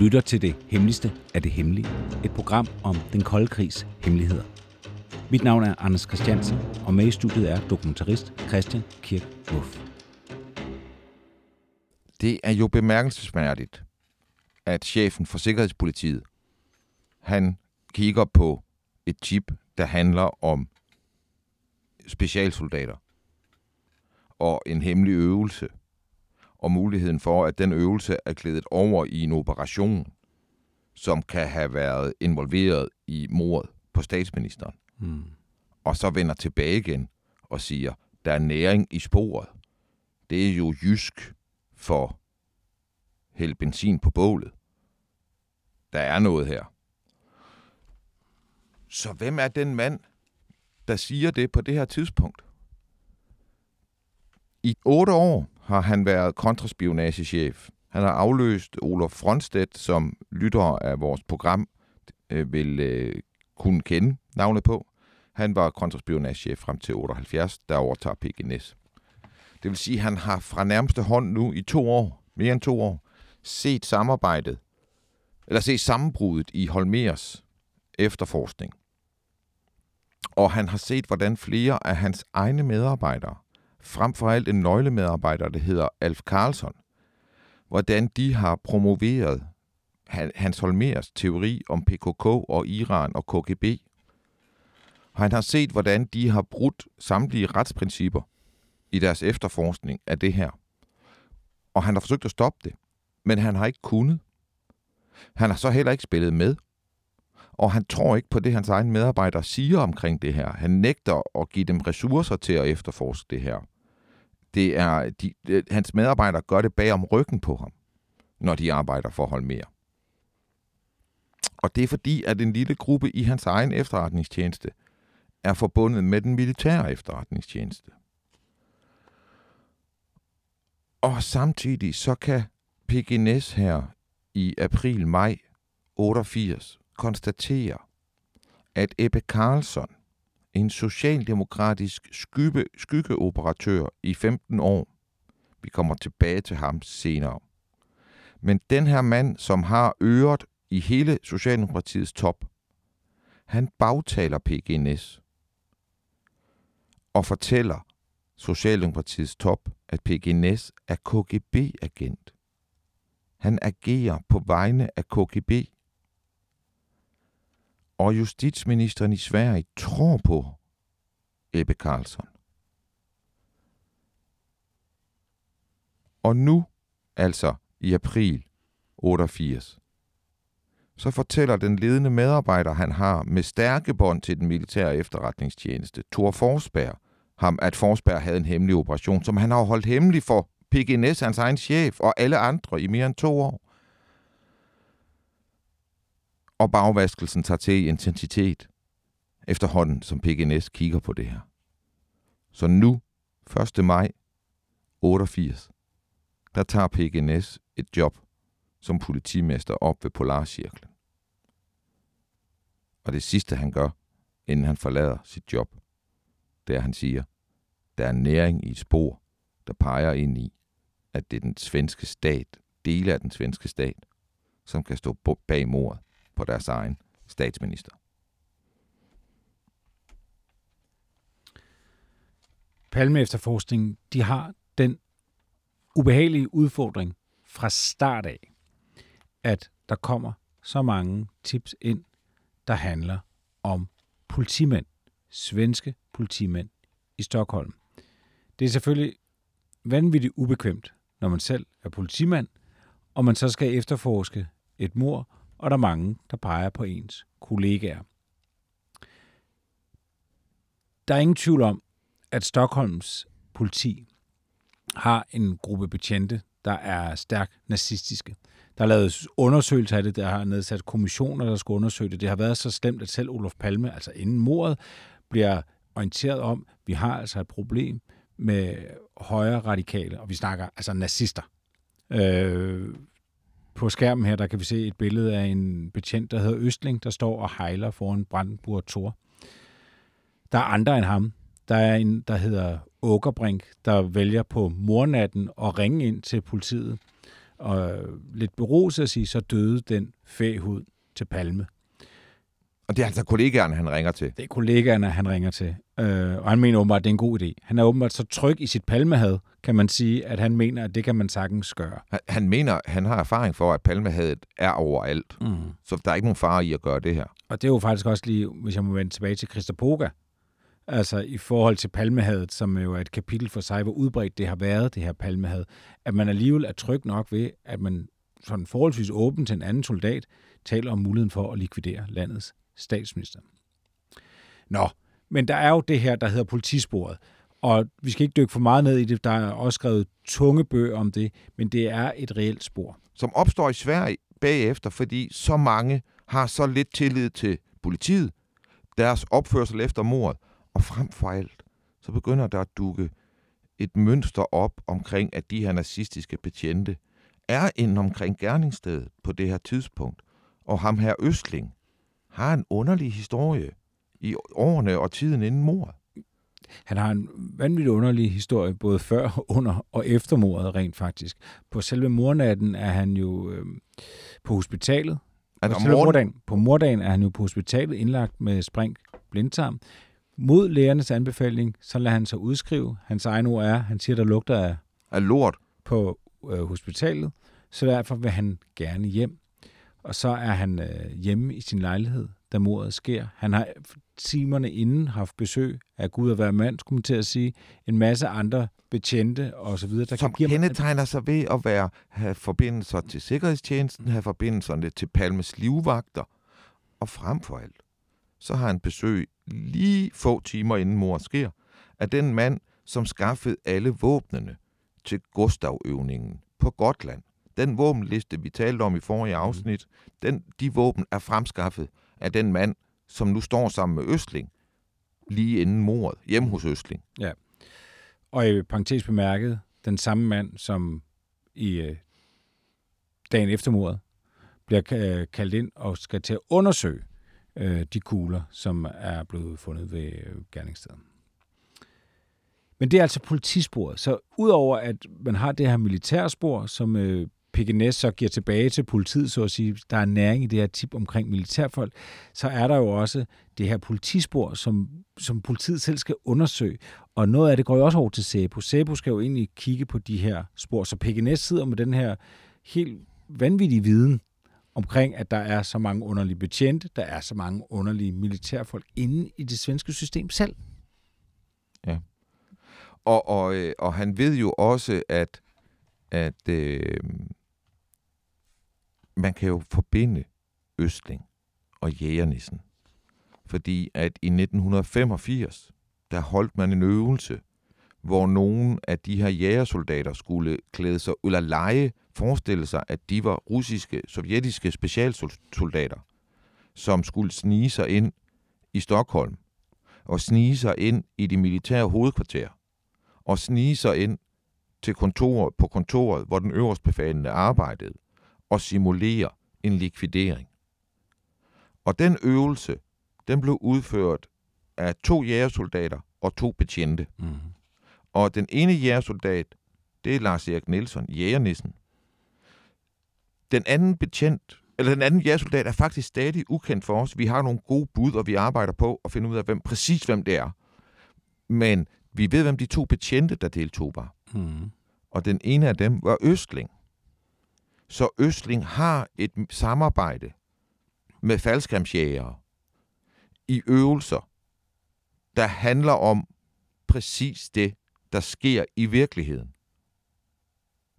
Lytter til det hemmeligste af det hemmelige. Et program om den kolde krigs hemmeligheder. Mit navn er Anders Christiansen, og med i studiet er dokumentarist Christian Kirk Muff. Det er jo bemærkelsesværdigt, at chefen for Sikkerhedspolitiet, han kigger på et chip, der handler om specialsoldater og en hemmelig øvelse – og muligheden for, at den øvelse er glædet over i en operation, som kan have været involveret i mordet på statsministeren. Mm. Og så vender tilbage igen og siger, der er næring i sporet. Det er jo jysk for hælde benzin på bålet. Der er noget her. Så hvem er den mand, der siger det på det her tidspunkt? I otte år har han været kontraspionagechef. Han har afløst Olof Fronstedt, som lyttere af vores program øh, vil øh, kunne kende navnet på. Han var kontraspionagechef frem til 78, der overtager PGNS. Det vil sige, at han har fra nærmeste hånd nu i to år, mere end to år, set samarbejdet, eller set sammenbruddet i Holmers efterforskning. Og han har set, hvordan flere af hans egne medarbejdere frem for alt en nøglemedarbejder, der hedder Alf Karlsson, hvordan de har promoveret Hans Holmers teori om PKK og Iran og KGB. Han har set, hvordan de har brudt samtlige retsprincipper i deres efterforskning af det her. Og han har forsøgt at stoppe det, men han har ikke kunnet. Han har så heller ikke spillet med, og han tror ikke på det, hans egen medarbejdere siger omkring det her. Han nægter at give dem ressourcer til at efterforske det her. Det er, de, de, hans medarbejdere gør det bag om ryggen på ham, når de arbejder for mere. Og det er fordi, at en lille gruppe i hans egen efterretningstjeneste er forbundet med den militære efterretningstjeneste. Og samtidig så kan PGNS her i april-maj 88 konstatere, at Ebbe Carlsson, en socialdemokratisk skygge, skyggeoperatør i 15 år. Vi kommer tilbage til ham senere. Men den her mand, som har øret i hele Socialdemokratiets top, han bagtaler PGNS og fortæller Socialdemokratiets top, at PGNS er KGB-agent. Han agerer på vegne af KGB og justitsministeren i Sverige tror på Ebbe Karlsson. Og nu, altså i april 88, så fortæller den ledende medarbejder, han har med stærke bånd til den militære efterretningstjeneste, Thor Forsberg, ham, at Forsberg havde en hemmelig operation, som han har holdt hemmelig for PGNS, hans egen chef, og alle andre i mere end to år og bagvaskelsen tager til i intensitet efterhånden, som PGNS kigger på det her. Så nu, 1. maj 88, der tager PGNS et job som politimester op ved Polarcirklen. Og det sidste, han gør, inden han forlader sit job, det er, han siger, der er næring i et spor, der peger ind i, at det er den svenske stat, dele af den svenske stat, som kan stå bag mordet på deres egen statsminister. Palme efterforskning, de har den ubehagelige udfordring fra start af, at der kommer så mange tips ind, der handler om politimænd, svenske politimænd i Stockholm. Det er selvfølgelig vanvittigt ubekvemt, når man selv er politimand, og man så skal efterforske et mor, og der er mange, der peger på ens kollegaer. Der er ingen tvivl om, at Stockholms politi har en gruppe betjente, der er stærkt nazistiske. Der er lavet undersøgelser af det, der har nedsat kommissioner, der skal undersøge det. Det har været så slemt, at selv Olof Palme, altså inden mordet, bliver orienteret om, at vi har altså et problem med højre radikale, og vi snakker altså nazister. Øh, på skærmen her, der kan vi se et billede af en betjent, der hedder Østling, der står og hejler foran Brandenburg Tor. Der er andre end ham. Der er en, der hedder Åkerbrink, der vælger på mornatten at ringe ind til politiet. Og lidt beruset at sige, så døde den fæhud til Palme. Og det er altså kollegaerne, han ringer til. Det er kollegaerne, han ringer til. Øh, og han mener åbenbart, at det er en god idé. Han er åbenbart så tryg i sit palmehad, kan man sige, at han mener, at det kan man sagtens gøre. Han, han mener, han har erfaring for, at palmehadet er overalt. Mm. Så der er ikke nogen fare i at gøre det her. Og det er jo faktisk også lige, hvis jeg må vende tilbage til Christa Poga, altså i forhold til palmehadet, som jo er et kapitel for sig, hvor udbredt det har været, det her palmehad, at man alligevel er tryg nok ved, at man sådan forholdsvis åben til en anden soldat, taler om muligheden for at likvidere landets statsminister. Nå, men der er jo det her, der hedder politisporet. Og vi skal ikke dykke for meget ned i det. Der er også skrevet tunge bøger om det, men det er et reelt spor. Som opstår i Sverige bagefter, fordi så mange har så lidt tillid til politiet, deres opførsel efter mordet, og frem for alt, så begynder der at dukke et mønster op omkring, at de her nazistiske betjente er inden omkring gerningsstedet på det her tidspunkt. Og ham her Østling har en underlig historie i årene og tiden inden mordet. Han har en vanvittig underlig historie, både før, under og efter mordet rent faktisk. På selve mornatten er han jo øh, på hospitalet. Altså på, mordagen, på mordagen er han jo på hospitalet indlagt med spring blindtarm. Mod lægernes anbefaling, så lader han sig udskrive. Hans egen ord er, han siger, der lugter af, af lort på øh, hospitalet, så derfor vil han gerne hjem. Og så er han øh, hjemme i sin lejlighed, da mordet sker. Han har timerne inden haft besøg af Gud og hver mand, skulle man til at sige, en masse andre betjente og så videre. Der Som kan kendetegner sig ved at være, have forbindelser til Sikkerhedstjenesten, have forbindelser til Palmes livvagter, og frem for alt, så har han besøg lige få timer inden mor sker, af den mand, som skaffede alle våbnene til Gustav-øvningen på Gotland. Den våbenliste, vi talte om i forrige mm. afsnit, den, de våben er fremskaffet af den mand, som nu står sammen med Østling, lige inden mordet, hjemme hos Østling. Ja. Og i parentes bemærket, den samme mand, som i øh, dagen efter mordet bliver øh, kaldt ind og skal til at undersøge øh, de kugler, som er blevet fundet ved øh, gerningsstedet. Men det er altså politisporet. Så udover at man har det her militærspor, som øh, Pekinese så giver tilbage til politiet, så at sige, der er næring i det her tip omkring militærfolk, så er der jo også det her politispor, som, som politiet selv skal undersøge. Og noget af det går jo også over til SEPO. SEPO skal jo egentlig kigge på de her spor. Så Pekinese sidder med den her helt vanvittige viden omkring, at der er så mange underlige betjente, der er så mange underlige militærfolk inde i det svenske system selv. Ja. Og, og, øh, og han ved jo også, at, at øh, man kan jo forbinde Østling og Jægernissen. Fordi at i 1985, der holdt man en øvelse, hvor nogle af de her jægersoldater skulle klæde sig, eller lege, forestille sig, at de var russiske, sovjetiske specialsoldater, som skulle snige sig ind i Stockholm, og snige sig ind i de militære hovedkvarter, og snige sig ind til kontoret, på kontoret, hvor den øverstbefalende arbejdede, og simulere en likvidering. Og den øvelse, den blev udført af to jægersoldater og to betjente. Mm. Og den ene jægersoldat, det er Lars Erik Nielsen, jægernissen. Den anden betjent, eller den anden jægersoldat er faktisk stadig ukendt for os. Vi har nogle gode bud, og vi arbejder på at finde ud af, hvem præcis hvem det er. Men vi ved, hvem de to betjente, der deltog var. Mm. Og den ene af dem var Østling. Så Østling har et samarbejde med faldskærmsjægere i øvelser, der handler om præcis det, der sker i virkeligheden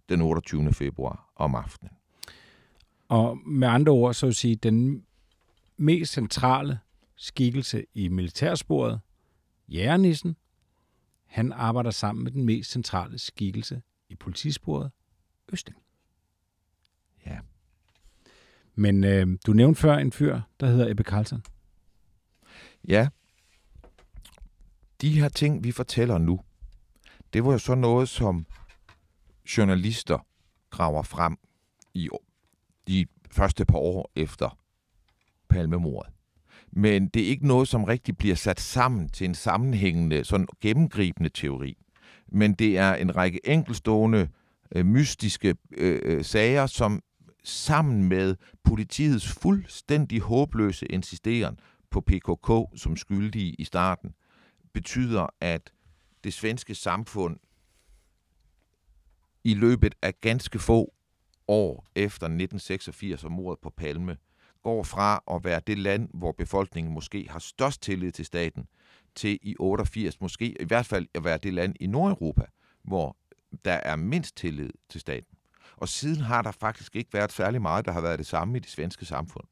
den 28. februar om aftenen. Og med andre ord, så vil sige, den mest centrale skikkelse i militærsporet, Jægernissen, han arbejder sammen med den mest centrale skikkelse i politisporet, Østing. Men øh, du nævnte før en fyr, der hedder Ebbe Carlsen. Ja. De her ting, vi fortæller nu, det var jo så noget, som journalister graver frem i de første par år efter palmemordet. Men det er ikke noget, som rigtig bliver sat sammen til en sammenhængende, sådan gennemgribende teori. Men det er en række enkelstående, øh, mystiske øh, øh sager, som sammen med politiets fuldstændig håbløse insisteren på PKK som skyldige i starten, betyder, at det svenske samfund i løbet af ganske få år efter 1986 og mordet på Palme, går fra at være det land, hvor befolkningen måske har størst tillid til staten, til i 88 måske i hvert fald at være det land i Nordeuropa, hvor der er mindst tillid til staten. Og siden har der faktisk ikke været særlig meget, der har været det samme i det svenske samfund.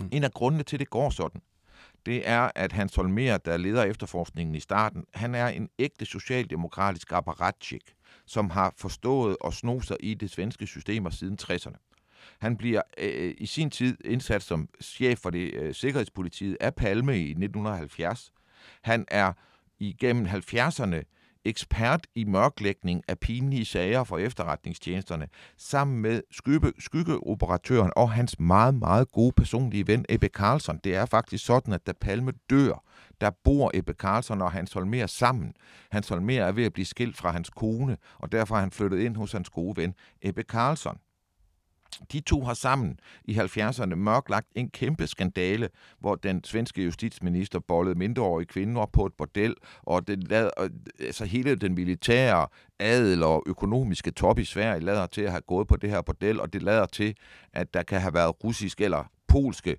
Mm. En af grundene til, at det går sådan, det er, at Hans Holmer, der leder efterforskningen i starten, han er en ægte socialdemokratisk apparatchik, som har forstået og sno sig i det svenske systemer siden 60'erne. Han bliver øh, i sin tid indsat som chef for det øh, sikkerhedspolitiet af Palme i 1970. Han er igennem 70'erne ekspert i mørklægning af pinlige sager for efterretningstjenesterne, sammen med skygge, skyggeoperatøren og hans meget, meget gode personlige ven Ebbe Carlson. Det er faktisk sådan, at da Palme dør, der bor Ebbe Carlson og Hans Holmer sammen. Hans Holmer er ved at blive skilt fra hans kone, og derfor er han flyttet ind hos hans gode ven Ebbe Carlson. De to har sammen i 70'erne mørklagt en kæmpe skandale, hvor den svenske justitsminister bollede mindreårige kvinder op på et bordel, og det lader, altså hele den militære adel og økonomiske top i Sverige lader til at have gået på det her bordel, og det lader til, at der kan have været russiske eller polske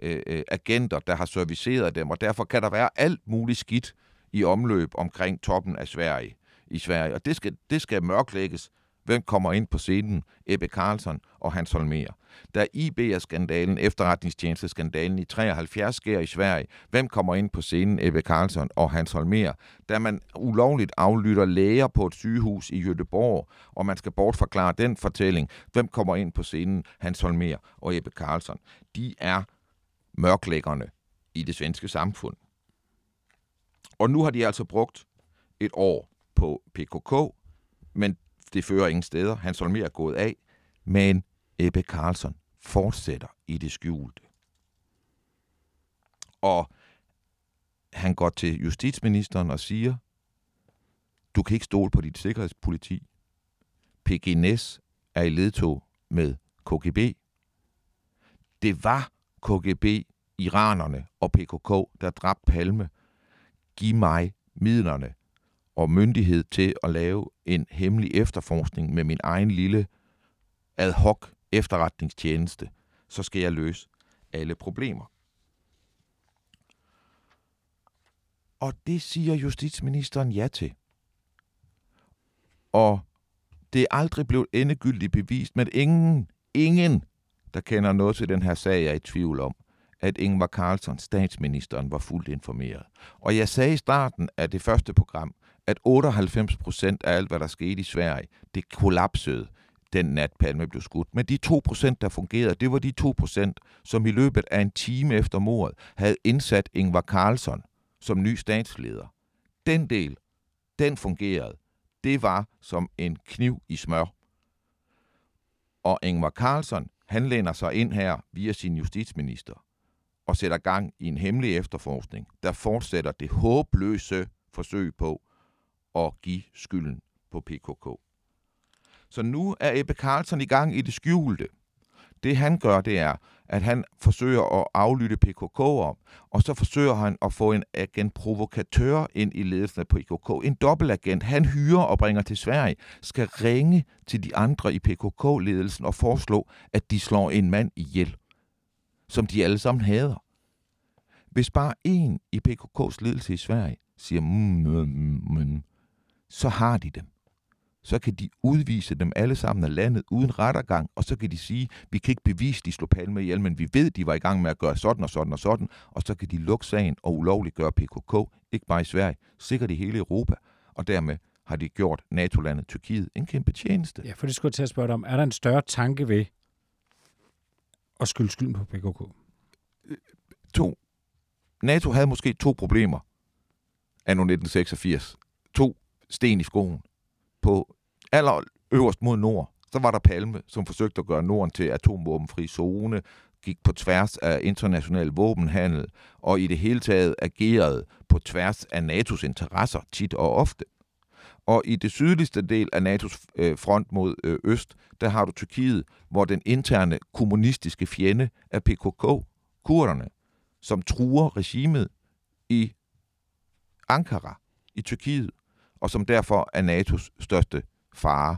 øh, øh agenter, der har serviceret dem, og derfor kan der være alt muligt skidt i omløb omkring toppen af Sverige i Sverige, og det skal, det skal mørklægges Hvem kommer ind på scenen? Ebbe Carlson og Hans Holmer. Da IBR-skandalen, efterretningstjenesteskandalen i 73 sker i Sverige, hvem kommer ind på scenen? Ebbe Carlson og Hans Holmer. Da man ulovligt aflytter læger på et sygehus i Göteborg, og man skal bortforklare den fortælling, hvem kommer ind på scenen? Hans Holmer og Ebbe Carlson. De er mørklæggerne i det svenske samfund. Og nu har de altså brugt et år på PKK, men det fører ingen steder. Hans Holmer er gået af, men Ebbe Carlson fortsætter i det skjulte. Og han går til justitsministeren og siger, du kan ikke stole på dit sikkerhedspoliti. PGNS er i ledtog med KGB. Det var KGB, iranerne og PKK, der dræbte Palme. Giv mig midlerne og myndighed til at lave en hemmelig efterforskning med min egen lille ad hoc efterretningstjeneste, så skal jeg løse alle problemer. Og det siger justitsministeren ja til. Og det er aldrig blevet endegyldigt bevist, men ingen, ingen, der kender noget til den her sag, er i tvivl om, at Ingvar Carlsson, statsministeren, var fuldt informeret. Og jeg sagde i starten af det første program, at 98 procent af alt, hvad der skete i Sverige, det kollapsede den nat Palme blev skudt. Men de 2 procent, der fungerede, det var de 2 procent, som i løbet af en time efter mordet havde indsat Ingvar Carlsson som ny statsleder. Den del, den fungerede. Det var som en kniv i smør. Og Ingvar Carlsson, han læner sig ind her via sin justitsminister og sætter gang i en hemmelig efterforskning, der fortsætter det håbløse forsøg på at give skylden på PKK. Så nu er Ebbe Carlsen i gang i det skjulte. Det han gør, det er, at han forsøger at aflytte PKK'er, og så forsøger han at få en agent provokatør ind i ledelsen af PKK. En dobbeltagent, han hyrer og bringer til Sverige, skal ringe til de andre i PKK-ledelsen og foreslå, at de slår en mand ihjel, som de alle sammen hader. Hvis bare en i PKK's ledelse i Sverige siger, mm, mm, mm, mm så har de dem. Så kan de udvise dem alle sammen af landet uden rettergang, og så kan de sige, vi kan ikke bevise, de slog Palme ihjel, men vi ved, de var i gang med at gøre sådan og sådan og sådan, og så kan de lukke sagen og ulovligt gøre PKK, ikke bare i Sverige, sikkert i hele Europa, og dermed har de gjort NATO-landet Tyrkiet en kæmpe tjeneste. Ja, for det skulle jeg til at spørge dig om. Er der en større tanke ved at skylde skylden på PKK? To. NATO havde måske to problemer af 1986. Sten i skoen. På aller øverst mod nord, så var der Palme, som forsøgte at gøre Norden til atomvåbenfri zone, gik på tværs af international våbenhandel, og i det hele taget agerede på tværs af NATO's interesser tit og ofte. Og i det sydligste del af NATO's øh, front mod øh, øst, der har du Tyrkiet, hvor den interne kommunistiske fjende er PKK, kurderne, som truer regimet i Ankara, i Tyrkiet, og som derfor er NATO's største fare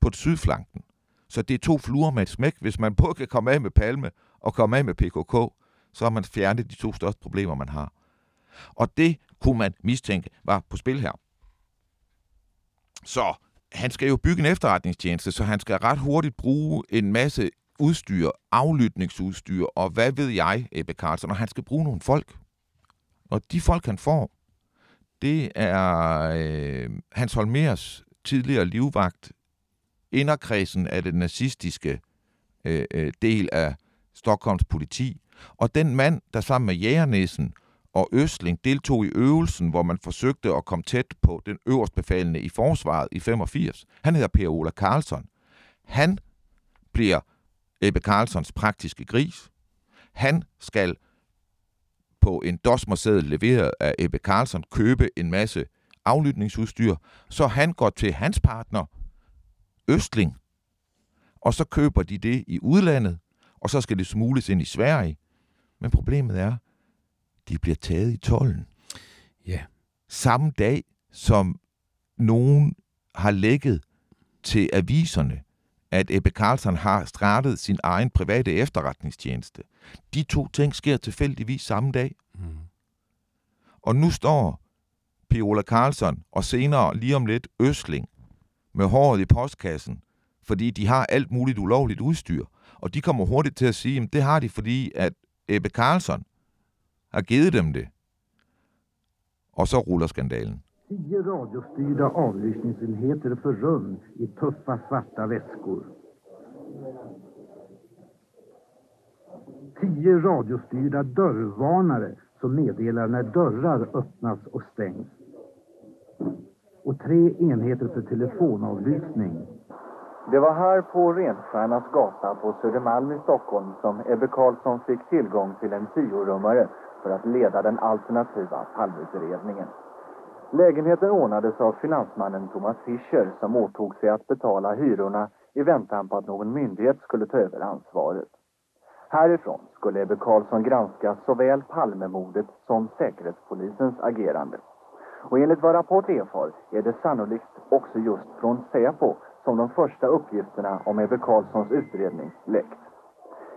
på sydflanken. Så det er to fluer med et smæk. Hvis man både kan komme af med Palme og komme af med PKK, så har man fjernet de to største problemer, man har. Og det kunne man mistænke var på spil her. Så han skal jo bygge en efterretningstjeneste, så han skal ret hurtigt bruge en masse udstyr, aflytningsudstyr, og hvad ved jeg, Ebbe Carlsen, og han skal bruge nogle folk. Og de folk, han får, det er øh, Hans Holmers tidligere livvagt, inderkredsen af det nazistiske øh, øh, del af Stockholms politi, og den mand, der sammen med Jægernæsen og Østling deltog i øvelsen, hvor man forsøgte at komme tæt på den øverstbefalende i forsvaret i 85. Han hedder Per Ola Karlsson. Han bliver Ebbe Karlssons praktiske gris. Han skal på en dosmerseddel leveret af Ebbe Karlsson købe en masse aflytningsudstyr, så han går til hans partner, Østling, og så køber de det i udlandet, og så skal det smugles ind i Sverige. Men problemet er, de bliver taget i tollen. Ja. Samme dag, som nogen har lægget til aviserne, at Ebbe Carlson har startet sin egen private efterretningstjeneste. De to ting sker tilfældigvis samme dag. Mm. Og nu står Piola Carlson og senere lige om lidt Østling med håret i postkassen, fordi de har alt muligt ulovligt udstyr. Og de kommer hurtigt til at sige, at det har de, fordi at Ebbe Carlson har givet dem det. Og så ruller skandalen. Tio radiostyrda avlyssningsenheter för rum i tuffa svarta väskor. 10 radiostyrda dörrvarnare som meddelar när dörrar öppnas och stängs. Och tre enheter för telefonavlyssning. Det var här på Renstjärnas gata på Södermalm i Stockholm som Ebbe Carlsson fick tillgång till en tiorummare för att leda den alternativa palmutredningen. Lägenheten ordnades av finansmannen Thomas Fischer som åtog sig att betala hyrorna i väntan på att någon myndighet skulle ta över ansvaret. Härifrån skulle Ebbe Carlsson granska såväl Palmemordet som Säkerhetspolisens agerande. Och enligt vad Rapport erfar är det sannolikt också just från Säpo som de första uppgifterna om Ebbe Carlssons utredning läckt.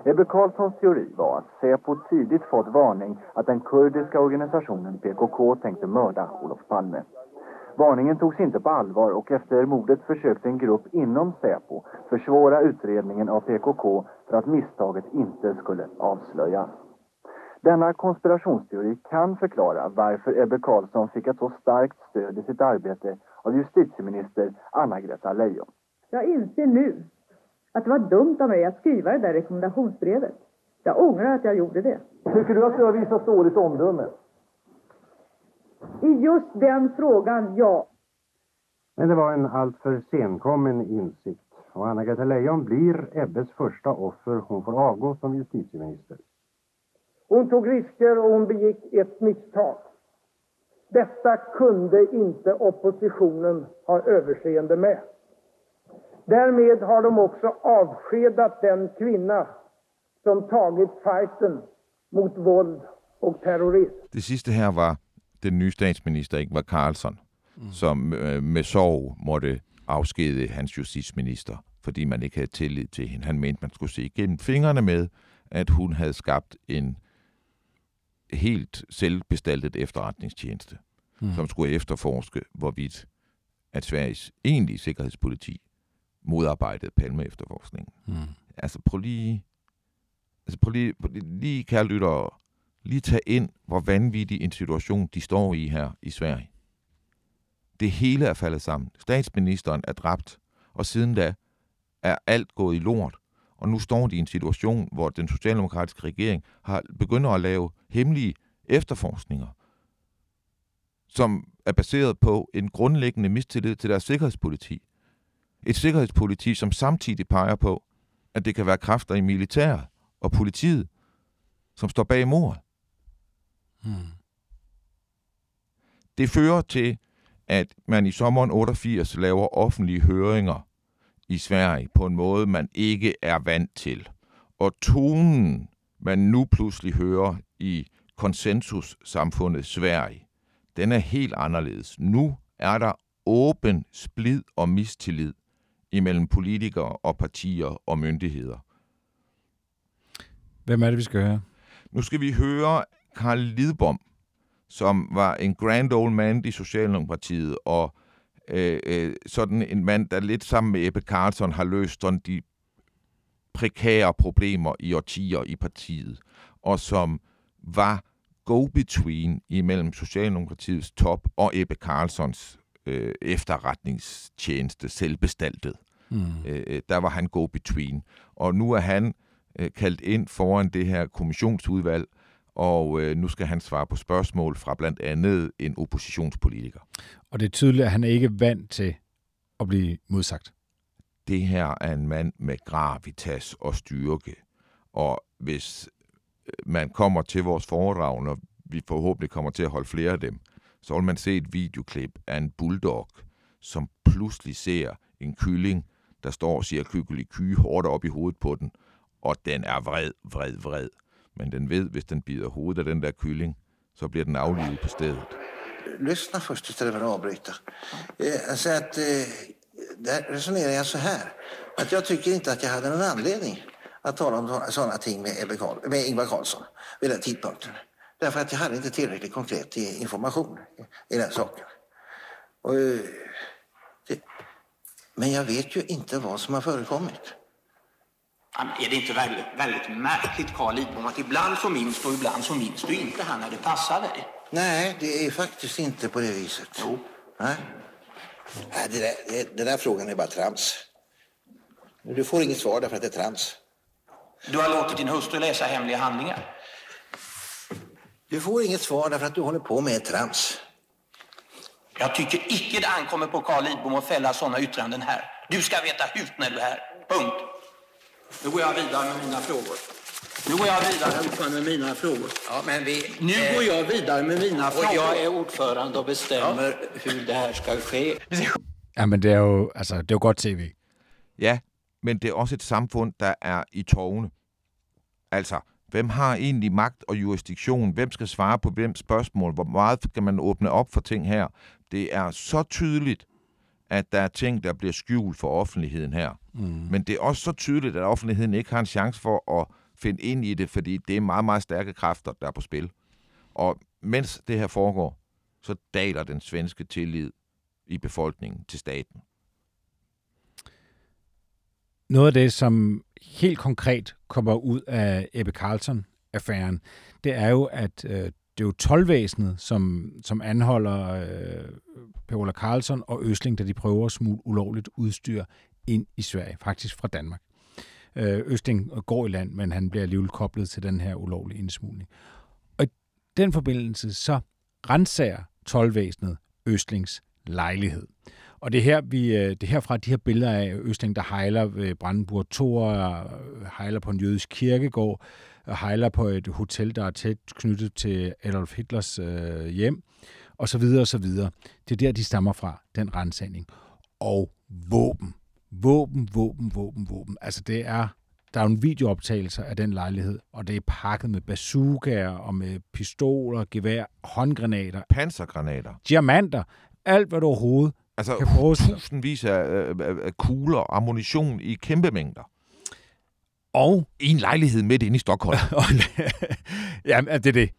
Ebbe Carlssons teori var att Säpo tidigt fått varning att den kurdiska organisationen PKK tänkte mörda Olof Palme. Varningen togs inte på allvar och efter mordet försökte en grupp inom Säpo försvåra utredningen av PKK för att misstaget inte skulle avslöjas. Denna konspirationsteori kan förklara varför Ebbe Carlsson fick ett så starkt stöd i sitt arbete av justitieminister Anna-Greta Leijon. Jag inser nu att det var dumt av mig att skriva det där rekommendationsbrevet. Jag ångrar att jag gjorde det. Tycker du att du har visat dåligt omdöme? I just den frågan, ja. Men det var en alltför senkommen insikt och Anna-Greta Leijon blir Ebbes första offer. Hon får avgå som justitieminister. Hon tog risker och hon begick ett misstag. Detta kunde inte oppositionen ha överseende med. Därmed har de också avskedat den kvinna som tagit fighten mot våld och terrorism. Det sidste her var den nye statsminister, Ingvar Carlsson, mm. som øh, med sorg måtte afskede hans justitsminister, fordi man ikke havde tillid til hende. Han mente, man skulle se igennem fingrene med, at hun havde skabt en helt selvbestaltet efterretningstjeneste, mm. som skulle efterforske, hvorvidt at Sveriges egentlige sikkerhedspoliti modarbejdede Palme efterforskningen. Mm. Altså prøv lige, altså prøv lige, prøv lige, lige kære lyttere, lige tage ind, hvor vanvittig en situation de står i her i Sverige. Det hele er faldet sammen. Statsministeren er dræbt, og siden da er alt gået i lort. Og nu står de i en situation, hvor den socialdemokratiske regering har begynder at lave hemmelige efterforskninger, som er baseret på en grundlæggende mistillid til deres sikkerhedspoliti. Et sikkerhedspoliti, som samtidig peger på, at det kan være kræfter i militæret og politiet, som står bag mordet. Hmm. Det fører til, at man i sommeren 88 laver offentlige høringer i Sverige på en måde, man ikke er vant til. Og tonen, man nu pludselig hører i konsensussamfundet Sverige, den er helt anderledes. Nu er der åben splid og mistillid imellem politikere og partier og myndigheder. Hvem er det, vi skal høre? Nu skal vi høre Karl Lidbom, som var en grand old man i Socialdemokratiet, og øh, øh, sådan en mand, der lidt sammen med Ebbe Carlson har løst sådan de prekære problemer i årtier i partiet, og som var go-between imellem Socialdemokratiets top og Ebbe Carlsons øh, efterretningstjeneste, selvbestaltet. Mm. Øh, øh, der var han go-between. Og nu er han øh, kaldt ind foran det her kommissionsudvalg, og øh, nu skal han svare på spørgsmål fra blandt andet en oppositionspolitiker. Og det er tydeligt, at han er ikke vant til at blive modsagt. Det her er en mand med gravitas og styrke, og hvis øh, man kommer til vores foredrag, når vi forhåbentlig kommer til at holde flere af dem, så vil man se et videoklip af en bulldog, som pludselig ser en kylling, der står og siger kykkelig ky hårdt op i hovedet på den, og den er vred, vred, vred. Men den ved, hvis den bider hovedet af den der kylling, så bliver den aflivet på stedet. Lyssna først istället för att avbryta. Eh, alltså att, eh, där resonerar jag så här. Att jag tycker inte att jag hade någon anledning att tala om sådana ting med, Ebbe Carl, med Ingvar Carlsson vid den tidpunkten. Därför att jag hade inte tillräckligt konkret information i den saken. Och, eh, det, men jag vet ju inte vad som har förekommit. Är det inte väldigt, väldigt märkligt, Carl Lidbom, att ibland så minns du och ibland så minns du inte han när det passar dig? Nej, det är faktiskt inte på det viset. Jo. Nej. Nej det där, det, den där frågan är bara trams. Du får inget svar därför att det är trams. Du har låtit din hustru läsa hemliga handlingar. Du får inget svar därför att du håller på med trams. Jag tycker icke det ankommer på Carl Lidbom att fälla sådana yttranden här. Du ska veta hut när du är här. Punkt. Nu går jag vidare med mina frågor. Nu går jag vidare ordförande med mina frågor. Ja, men vi, nu eh, går jag vidare med mina frågor. Och jag är ordförande och bestämmer ja. hur det här ska ske. Ja, men det er jo, altså, det er jo godt tv. Ja, men det er også et samfund, der er i tårne. Altså, hvem har egentlig magt og jurisdiktion? Hvem skal svare på hvem spørgsmål? Hvor meget skal man åbne op for ting her? Det er så tydeligt, at der er ting, der bliver skjult for offentligheden her. Mm. Men det er også så tydeligt, at offentligheden ikke har en chance for at finde ind i det, fordi det er meget, meget stærke kræfter, der er på spil. Og mens det her foregår, så daler den svenske tillid i befolkningen til staten. Noget af det, som helt konkret kommer ud af Ebbe Carlson-affæren, det er jo, at øh, det er jo tolvvæsenet, som, som anholder øh, Per Carlson og Øsling, da de prøver at smule ulovligt udstyr ind i Sverige, faktisk fra Danmark. Øh, Østling går i land, men han bliver alligevel koblet til den her ulovlige indsmugling. Og i den forbindelse så renser tolvvæsenet Østlings lejlighed. Og det er her, vi, øh, det er herfra de her billeder af Østling, der hejler ved Brandenburg Tor, hejler på en jødisk kirkegård, hejler på et hotel, der er tæt knyttet til Adolf Hitlers øh, hjem, og så videre og så videre. Det er der, de stammer fra, den rensagning. Og våben. Våben, våben, våben, våben. Altså det er, der er jo en videooptagelse af den lejlighed, og det er pakket med bazookaer og med pistoler, gevær, håndgranater. Pansergranater. Diamanter. Alt, hvad du overhovedet altså, kan bruge. tusindvis af, af, af kugler og ammunition i kæmpe mængder. Og i en lejlighed midt inde i Stockholm. ja, det er det.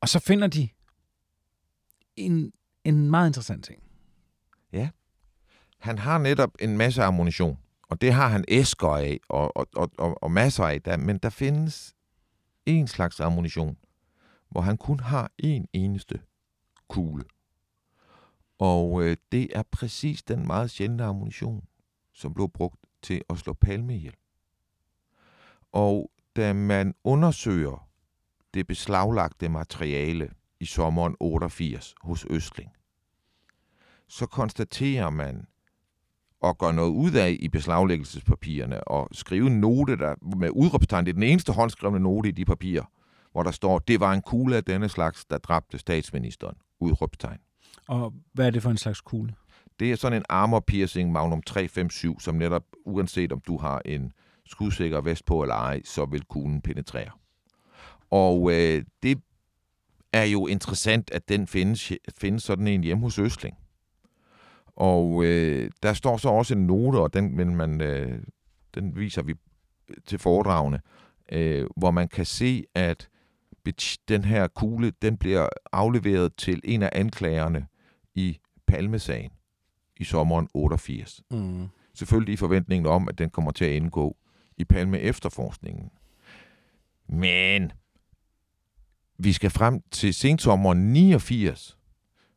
Og så finder de en, en meget interessant ting. Ja. Han har netop en masse ammunition, og det har han æsker af, og, og, og, og, og masser af, der, men der findes en slags ammunition, hvor han kun har en eneste kugle. Og øh, det er præcis den meget sjældne ammunition, som blev brugt til at slå Palme ihjel. Og da man undersøger det beslaglagte materiale i sommeren 88 hos Østling, så konstaterer man og gør noget ud af i beslaglæggelsespapirerne og skrive en note der, med udråbstegn. Det er den eneste håndskrevne note i de papirer, hvor der står, det var en kugle af denne slags, der dræbte statsministeren. Udråbstegn. Og hvad er det for en slags kugle? Det er sådan en armor piercing Magnum 357, som netop, uanset om du har en skudsikker vest på eller ej, så vil kuglen penetrere. Og øh, det er jo interessant, at den findes, findes sådan en hjemme hos Østling. Og øh, der står så også en note, og den, men man, øh, den viser vi til foredragene, øh, hvor man kan se, at den her kugle, den bliver afleveret til en af anklagerne i Palmesagen i sommeren 88. Mm. Selvfølgelig i forventningen om, at den kommer til at indgå i Palme efterforskningen. Men vi skal frem til sensommeren 89,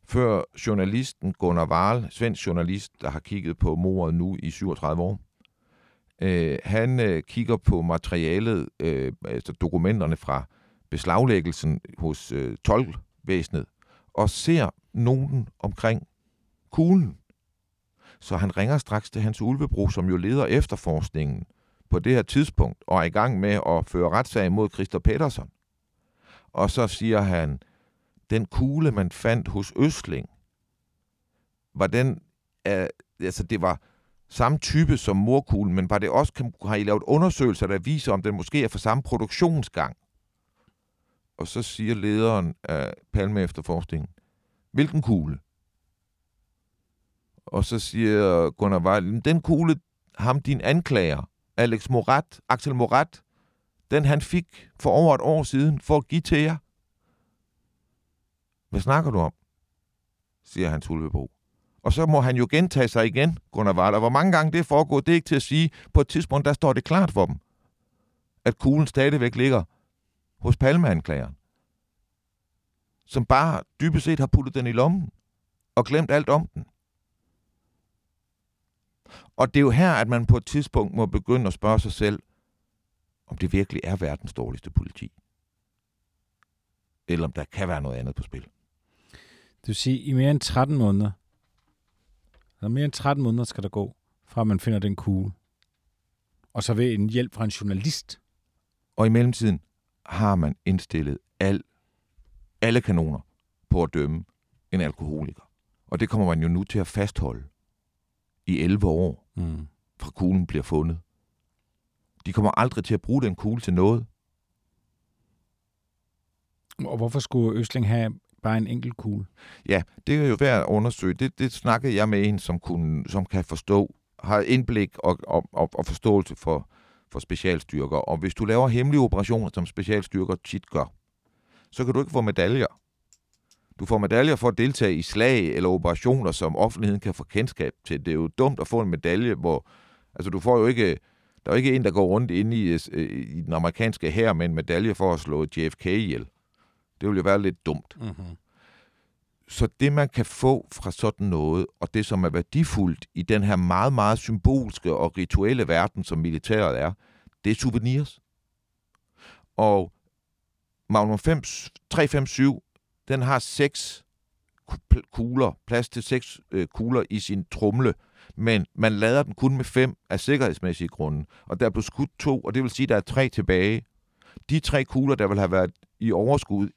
før journalisten Gunnar Wahl, svensk journalist, der har kigget på mordet nu i 37 år, øh, han øh, kigger på materialet, øh, altså dokumenterne fra beslaglæggelsen hos øh, tolvvæsenet, og ser nogen omkring kuglen. Så han ringer straks til Hans Ulvebro, som jo leder efterforskningen på det her tidspunkt, og er i gang med at føre retssag mod Christer Petersen. Og så siger han, den kugle, man fandt hos Østling, var den, øh, altså det var samme type som morkuglen, men var det også, kan, har I lavet undersøgelser, der viser, om den måske er for samme produktionsgang? Og så siger lederen af Palme efterforskningen, hvilken kugle? Og så siger Gunnar Weil, den kugle, ham din anklager, Alex Morat, Axel Morat, den han fik for over et år siden for at give til jer. Hvad snakker du om? siger Hans Ulvebro. Og så må han jo gentage sig igen, Gunnar Waller. Hvor mange gange det foregår, det er ikke til at sige. På et tidspunkt, der står det klart for dem, at kuglen stadigvæk ligger hos palmeanklageren, som bare dybest set har puttet den i lommen og glemt alt om den. Og det er jo her, at man på et tidspunkt må begynde at spørge sig selv, om det virkelig er verdens dårligste politi. Eller om der kan være noget andet på spil. Det vil sige, i mere end 13 måneder, eller mere end 13 måneder skal der gå, fra man finder den kugle. Og så ved en hjælp fra en journalist. Og i mellemtiden har man indstillet al, alle kanoner på at dømme en alkoholiker. Og det kommer man jo nu til at fastholde i 11 år, mm. fra kuglen bliver fundet. De kommer aldrig til at bruge den kugle til noget. Og hvorfor skulle Østling have bare en enkelt kugle? Ja, det er jo værd at undersøge. Det, det snakkede jeg med en, som, kunne, som kan forstå, har indblik og, og, og, og forståelse for, for specialstyrker. Og hvis du laver hemmelige operationer, som specialstyrker tit gør, så kan du ikke få medaljer. Du får medaljer for at deltage i slag eller operationer, som offentligheden kan få kendskab til. Det er jo dumt at få en medalje, hvor... Altså, du får jo ikke... Der er jo ikke en, der går rundt inde i, øh, i den amerikanske hær med en medalje for at slå JFK ihjel. Det ville jo være lidt dumt. Mm-hmm. Så det, man kan få fra sådan noget, og det, som er værdifuldt i den her meget, meget symbolske og rituelle verden, som militæret er, det er souvenirs. Og Magnum 5, 357 den har seks kugler, plads til seks øh, kugler i sin trumle, men man lader den kun med fem af sikkerhedsmæssige grunde. Og der blev skudt to, og det vil sige, at der er tre tilbage. De tre kugler, der vil have været i overskud,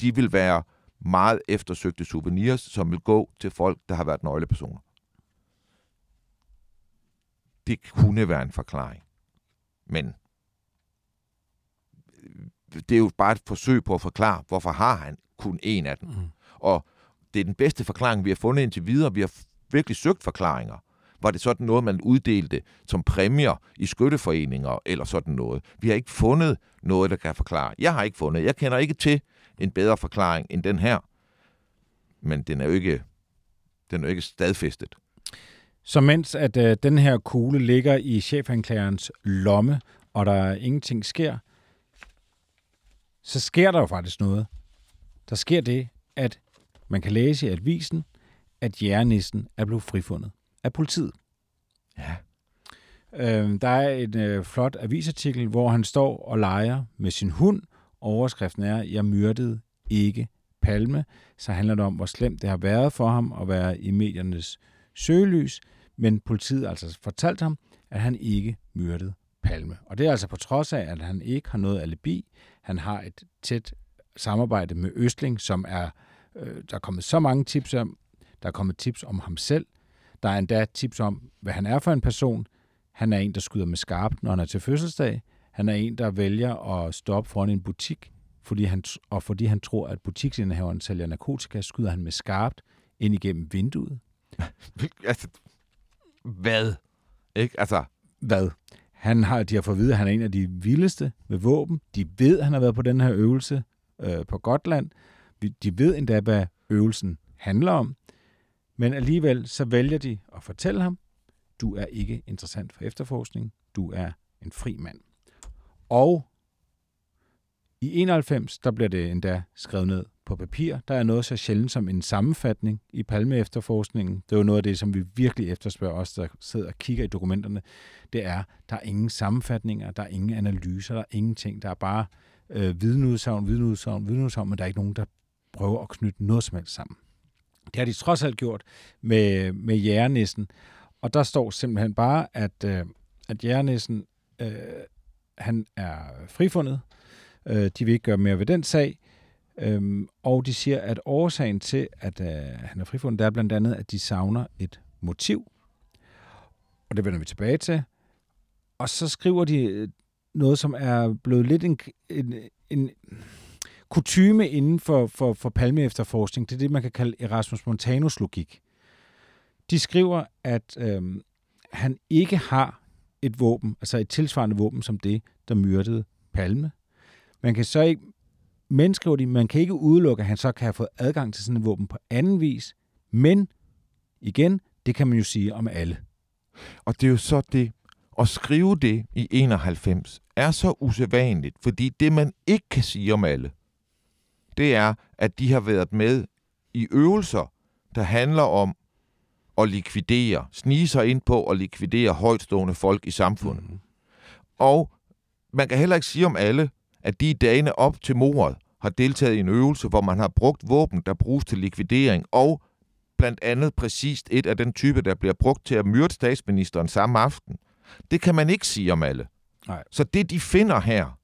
de vil være meget eftersøgte souvenirs, som vil gå til folk, der har været nøglepersoner. Det kunne være en forklaring. Men det er jo bare et forsøg på at forklare, hvorfor har han kun en af dem. Mm. Og det er den bedste forklaring, vi har fundet indtil videre. Vi har virkelig søgt forklaringer. Var det sådan noget, man uddelte som præmier i skytteforeninger eller sådan noget? Vi har ikke fundet noget, der kan forklare. Jeg har ikke fundet. Jeg kender ikke til en bedre forklaring end den her. Men den er jo ikke, den er jo ikke stadfæstet. Så mens at øh, den her kugle ligger i chefanklagerens lomme, og der ingenting sker, så sker der jo faktisk noget. Der sker det, at man kan læse i avisen, at jernisten er blevet frifundet af politiet. Ja. Øh, der er en øh, flot avisartikel, hvor han står og leger med sin hund. Overskriften er, jeg myrdede ikke Palme. Så handler det om, hvor slemt det har været for ham at være i mediernes søgelys. Men politiet altså fortalt ham, at han ikke myrdede Palme. Og det er altså på trods af, at han ikke har noget alibi. Han har et tæt samarbejde med Østling, som er, øh, der er kommet så mange tips om, der er kommet tips om ham selv. Der er endda tips om, hvad han er for en person. Han er en, der skyder med skarpt, når han er til fødselsdag. Han er en, der vælger at stoppe foran en butik, fordi han, og fordi han tror, at butiksindehaveren sælger narkotika, skyder han med skarpt ind igennem vinduet. altså, hvad? Ikke? Altså, Hvad? Han har, de har fået at vide, at han er en af de vildeste med våben. De ved, at han har været på den her øvelse øh, på Gotland. De ved endda, hvad øvelsen handler om. Men alligevel så vælger de at fortælle ham, du er ikke interessant for efterforskning. Du er en fri mand. Og i 91, der bliver det endda skrevet ned på papir. Der er noget så sjældent som en sammenfatning i Palme-efterforskningen. Det er jo noget af det, som vi virkelig efterspørger os, der sidder og kigger i dokumenterne. Det er, der er ingen sammenfatninger, der er ingen analyser, der er ingenting. Der er bare øh, vidneudsagn, vidneudsagn, vidneudsagn, men der er ikke nogen, der prøver at knytte noget som helst sammen. Det har de trods alt gjort med, med jægernissen. Og der står simpelthen bare, at, øh, at jægernissen, øh, han er frifundet. Øh, de vil ikke gøre mere ved den sag. Øhm, og de siger, at årsagen til, at øh, han er frifundet, det er blandt andet, at de savner et motiv. Og det vender vi tilbage til. Og så skriver de øh, noget, som er blevet lidt en, en, en kutyme inden for, for, for palme-efterforskning. Det er det, man kan kalde Erasmus Montanus logik. De skriver, at øhm, han ikke har et våben, altså et tilsvarende våben som det, der myrdede Palme. Man kan så ikke, men skriver de, man kan ikke udelukke, at han så kan have fået adgang til sådan et våben på anden vis. Men igen, det kan man jo sige om alle. Og det er jo så det, at skrive det i 91 er så usædvanligt, fordi det man ikke kan sige om alle, det er, at de har været med i øvelser, der handler om at likvidere, snige sig ind på at likvidere højtstående folk i samfundet. Mm. Og man kan heller ikke sige om alle, at de i dagene op til mordet har deltaget i en øvelse, hvor man har brugt våben, der bruges til likvidering, og blandt andet præcist et af den type, der bliver brugt til at myrde statsministeren samme aften. Det kan man ikke sige om alle. Nej. Så det, de finder her,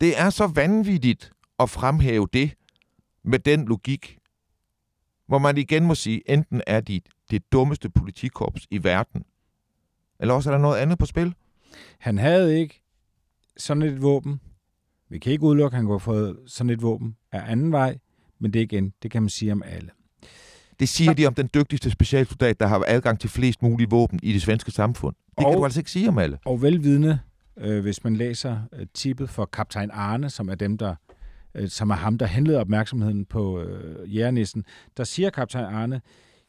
det er så vanvittigt at fremhæve det med den logik, hvor man igen må sige, enten er de det dummeste politikorps i verden, eller også er der noget andet på spil. Han havde ikke sådan et våben. Vi kan ikke udelukke, at han kunne have fået sådan et våben af anden vej, men det igen, det kan man sige om alle. Det siger de om den dygtigste specialsoldat, der har adgang til flest mulige våben i det svenske samfund. Det og, kan du altså ikke sige om alle. Og velvidende, øh, hvis man læser øh, tippet for kaptajn Arne, som er dem, der øh, som er ham, der henleder opmærksomheden på øh, jægernissen, der siger kaptajn Arne,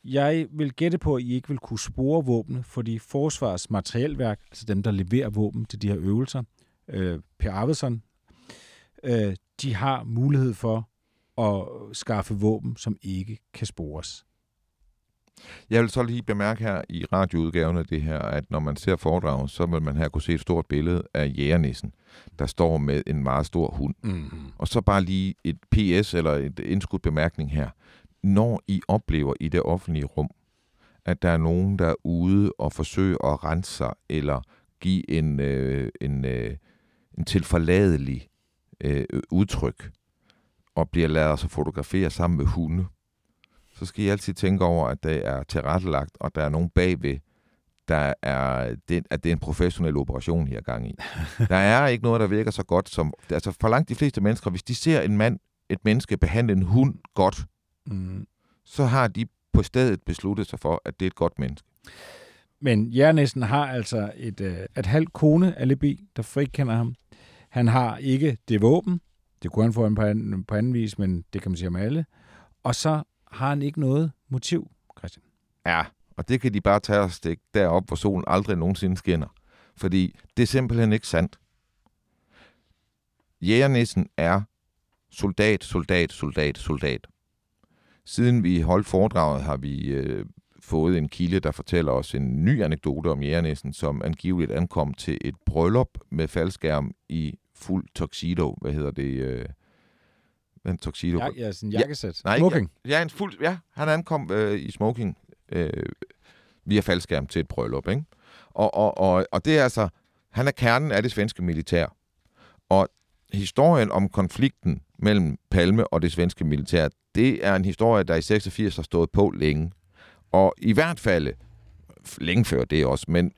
jeg vil gætte på, at I ikke vil kunne spore våbne, fordi Forsvarets materielværk, altså dem, der leverer våben til de her øvelser, øh, Per Arvidsson, øh, de har mulighed for at skaffe våben, som ikke kan spores. Jeg vil så lige bemærke her i radioudgaven af det her, at når man ser foredraget, så vil man her kunne se et stort billede af jægernissen, der står med en meget stor hund. Mm-hmm. Og så bare lige et PS eller et indskudt bemærkning her. Når I oplever i det offentlige rum, at der er nogen, der er ude og forsøger at rense sig, eller give en, øh, en, øh, en tilforladelig øh, udtryk, og bliver lavet sig fotografere sammen med hunde, så skal I altid tænke over, at det er tilrettelagt, og der er nogen bagved, der er, det, at det er en professionel operation her gang i. Der er ikke noget, der virker så godt som... Altså for langt de fleste mennesker, hvis de ser en mand, et menneske behandle en hund godt, Mm. så har de på stedet besluttet sig for, at det er et godt menneske. Men Jernæsen har altså et, øh, et halvt kone alibi, der frikender ham. Han har ikke det våben. Det kunne han få på anden, på anden vis, men det kan man sige om alle. Og så har han ikke noget motiv, Christian. Ja, og det kan de bare tage og stikke derop, hvor solen aldrig nogensinde skinner. Fordi det er simpelthen ikke sandt. Jægernissen er soldat, soldat, soldat, soldat. Siden vi holdt foredraget, har vi øh, fået en kilde, der fortæller os en ny anekdote om Jægernissen, som angiveligt ankom til et bryllup med faldskærm i fuld tuxedo. Hvad hedder det? Øh, en tuxedo? Ja, ja, sådan en jakkesæt. Ja, nej, Smoking. Ja, ja, en fuld, ja, han ankom øh, i smoking øh, via faldskærm til et bryllup. Ikke? Og, og, og, og det er altså, han er kernen af det svenske militær. Og historien om konflikten mellem Palme og det svenske militær, det er en historie, der i 86 har stået på længe. Og i hvert fald, længe før det også, men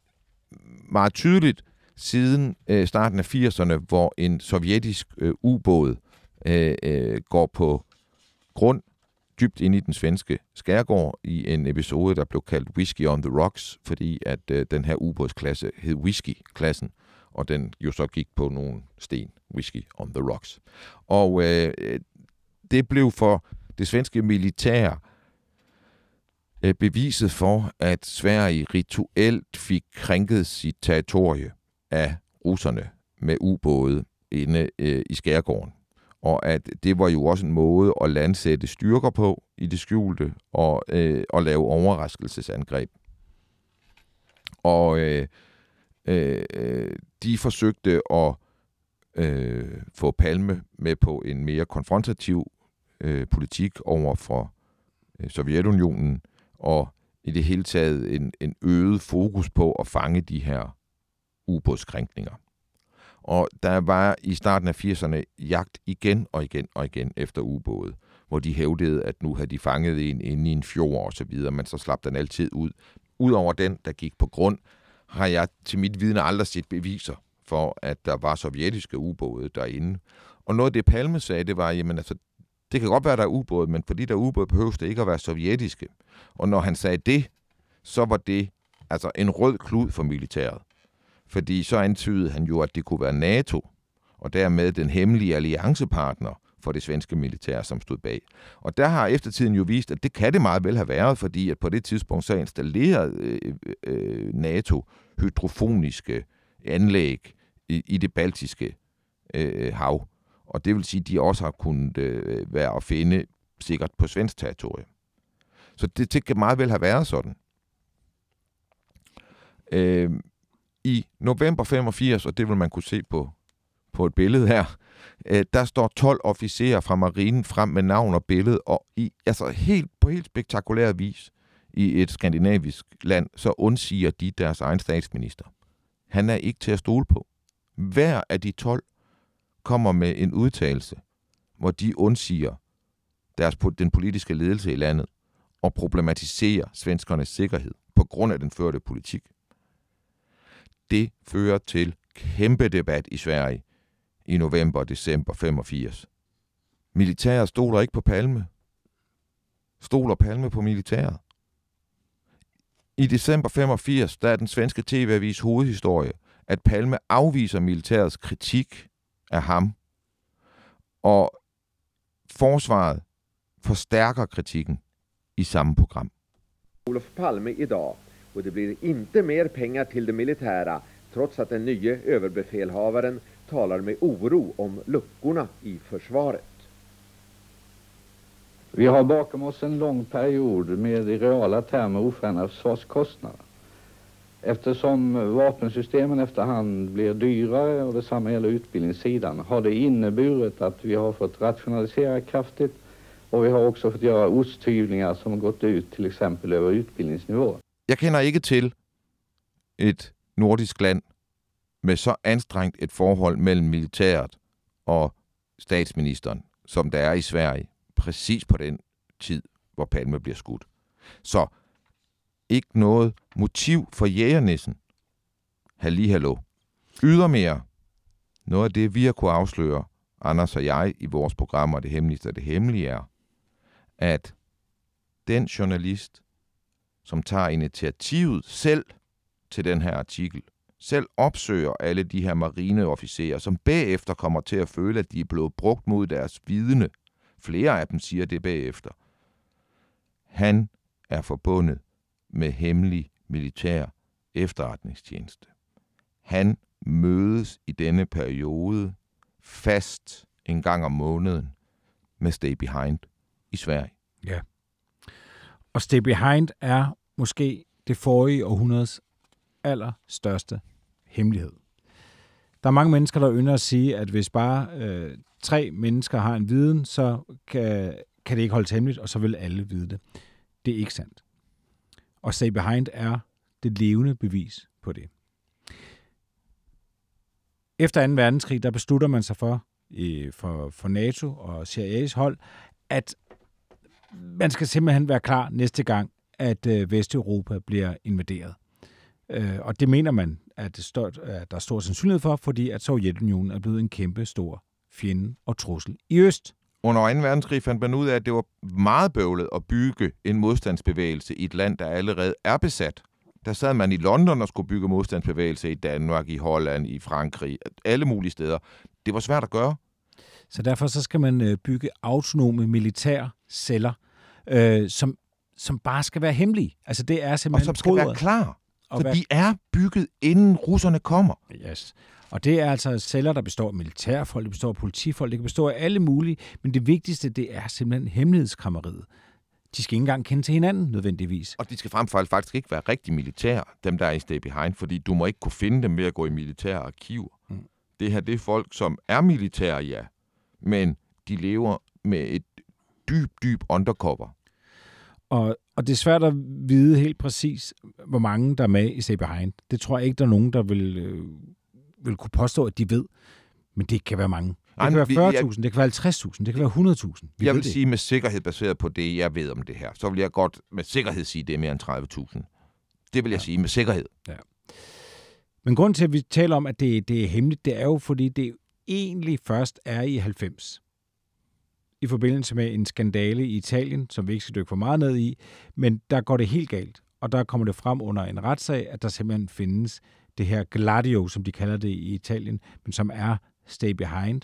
meget tydeligt siden øh, starten af 80'erne, hvor en sovjetisk øh, ubåd øh, øh, går på grund dybt ind i den svenske skærgård i en episode, der blev kaldt Whiskey on the Rocks, fordi at øh, den her ubådsklasse hed Whiskey-klassen og den jo så gik på nogle sten, Whisky on the Rocks. Og øh, det blev for det svenske militær øh, beviset for, at Sverige rituelt fik krænket sit territorie af russerne med ubåde inde øh, i skærgården. Og at det var jo også en måde at landsætte styrker på i det skjulte og, øh, og lave overraskelsesangreb. Og øh, Øh, øh, de forsøgte at øh, få Palme med på en mere konfrontativ øh, politik over for øh, Sovjetunionen, og i det hele taget en, en øget fokus på at fange de her ubådskrænkninger. Og der var i starten af 80'erne jagt igen og igen og igen efter ubåde, hvor de hævdede, at nu havde de fanget en inde i en fjord og så videre, men så slap den altid ud. Udover den, der gik på grund, har jeg til mit vidne aldrig set beviser for, at der var sovjetiske ubåde derinde. Og noget af det Palme sagde, det var, jamen altså, det kan godt være, der er ubåde, men fordi der er ubåde, behøves det ikke at være sovjetiske. Og når han sagde det, så var det altså en rød klud for militæret. Fordi så antydede han jo, at det kunne være NATO, og dermed den hemmelige alliancepartner for det svenske militær, som stod bag. Og der har eftertiden jo vist, at det kan det meget vel have været, fordi at på det tidspunkt så installerede øh, øh, NATO hydrofoniske anlæg i, i det baltiske øh, hav. Og det vil sige, at de også har kunnet øh, være at finde sikkert på svensk territorie. Så det, det kan meget vel have været sådan. Øh, I november 85, og det vil man kunne se på, på et billede her, øh, der står 12 officerer fra marinen frem med navn og billede, og i, altså helt, på helt spektakulær vis i et skandinavisk land, så undsiger de deres egen statsminister. Han er ikke til at stole på. Hver af de 12 kommer med en udtalelse, hvor de undsiger deres, den politiske ledelse i landet og problematiserer svenskernes sikkerhed på grund af den førte politik. Det fører til kæmpe debat i Sverige i november og december 85. Militæret stoler ikke på Palme. Stoler Palme på militæret. I december 85, der er den svenske tv-avis hovedhistorie, at Palme afviser militærets kritik af ham, og forsvaret forstærker kritikken i samme program. Olof Palme idag och det blir inte mer pengar till det militära trots att den nye överbefälhavaren talar med oro om luckorna i försvaret. Vi har bakom oss en lång period med i reala termer oförändrade försvarskostnader. Eftersom vapensystemen efterhand blir dyrare och detsamma gäller utbildningssidan har det inneburit att vi har fått rationalisera kraftigt och vi har också fått göra osthyvlingar som gått ut till exempel över utbildningsnivå. Jeg kender ikke til et nordisk land med så anstrengt et forhold mellem militæret og statsministeren, som der er i Sverige, præcis på den tid, hvor Palme bliver skudt. Så ikke noget motiv for jægernissen. Halli hallo. Ydermere, noget af det, vi har kunne afsløre, Anders og jeg, i vores programmer Det Hemmeligste og Det Hemmelige, er, at den journalist, som tager initiativet selv til den her artikel, selv opsøger alle de her marineofficerer, som bagefter kommer til at føle, at de er blevet brugt mod deres vidne. Flere af dem siger det bagefter. Han er forbundet med hemmelig militær efterretningstjeneste. Han mødes i denne periode fast en gang om måneden med Stay Behind i Sverige. Ja. Og Stay Behind er måske det forrige århundredes allerstørste hemmelighed. Der er mange mennesker, der ynder at sige, at hvis bare øh, tre mennesker har en viden, så kan, kan det ikke holdes hemmeligt, og så vil alle vide det. Det er ikke sandt. Og Stay Behind er det levende bevis på det. Efter 2. verdenskrig, der beslutter man sig for, øh, for, for NATO og CIA's hold, at man skal simpelthen være klar næste gang, at øh, Vesteuropa bliver invaderet. Øh, og det mener man, at, det står, at der er stor sandsynlighed for, fordi at Sovjetunionen er blevet en kæmpe stor fjende og trussel i øst. Under 2. verdenskrig fandt man ud af, at det var meget bøvlet at bygge en modstandsbevægelse i et land, der allerede er besat. Der sad man i London og skulle bygge modstandsbevægelse i Danmark, i Holland, i Frankrig, alle mulige steder. Det var svært at gøre. Så derfor så skal man øh, bygge autonome militære celler, øh, som, som bare skal være hemmelige. Altså det er simpelthen Og som skal være klar. Og Så hvad- de er bygget, inden russerne kommer. Yes. Og det er altså celler, der består af militærfolk, det består af politifolk, det kan bestå af alle mulige, men det vigtigste, det er simpelthen hemmelighedskrammeriet. De skal ikke engang kende til hinanden nødvendigvis. Og de skal frem for alt faktisk ikke være rigtig militær, dem der er i Stay Behind, fordi du må ikke kunne finde dem ved at gå i militære arkiver. Mm. Det her, det er folk, som er militære, ja, men de lever med et dyb, dyb undercover. Og, og det er svært at vide helt præcis, hvor mange der er med i Stay Behind. Det tror jeg ikke, der er nogen, der vil, øh, vil kunne påstå, at de ved. Men det kan være mange. Det kan være jeg- 40.000, det kan være 50.000, det kan være 100.000. Vi jeg vil det sige med sikkerhed, baseret på det, jeg ved om det her, så vil jeg godt med sikkerhed sige, at det er mere end 30.000. Det vil jeg ja. sige med sikkerhed. Ja. Men grunden til, at vi taler om, at det, det er hemmeligt, det er jo, fordi det egentlig først er i 90. I forbindelse med en skandale i Italien, som vi ikke skal dykke for meget ned i, men der går det helt galt. Og der kommer det frem under en retssag, at der simpelthen findes det her Gladio, som de kalder det i Italien, men som er Stay Behind.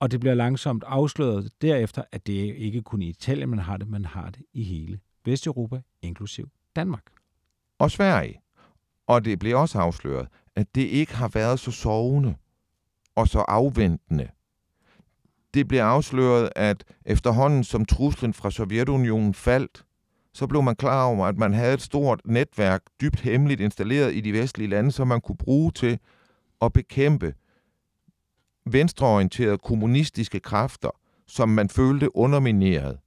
Og det bliver langsomt afsløret derefter, at det ikke kun i Italien, man har det, man har det i hele Vesteuropa, inklusiv Danmark. Og Sverige. Og det blev også afsløret, at det ikke har været så sovende og så afventende. Det blev afsløret, at efterhånden som truslen fra Sovjetunionen faldt, så blev man klar over, at man havde et stort netværk, dybt hemmeligt installeret i de vestlige lande, som man kunne bruge til at bekæmpe venstreorienterede kommunistiske kræfter, som man følte undermineret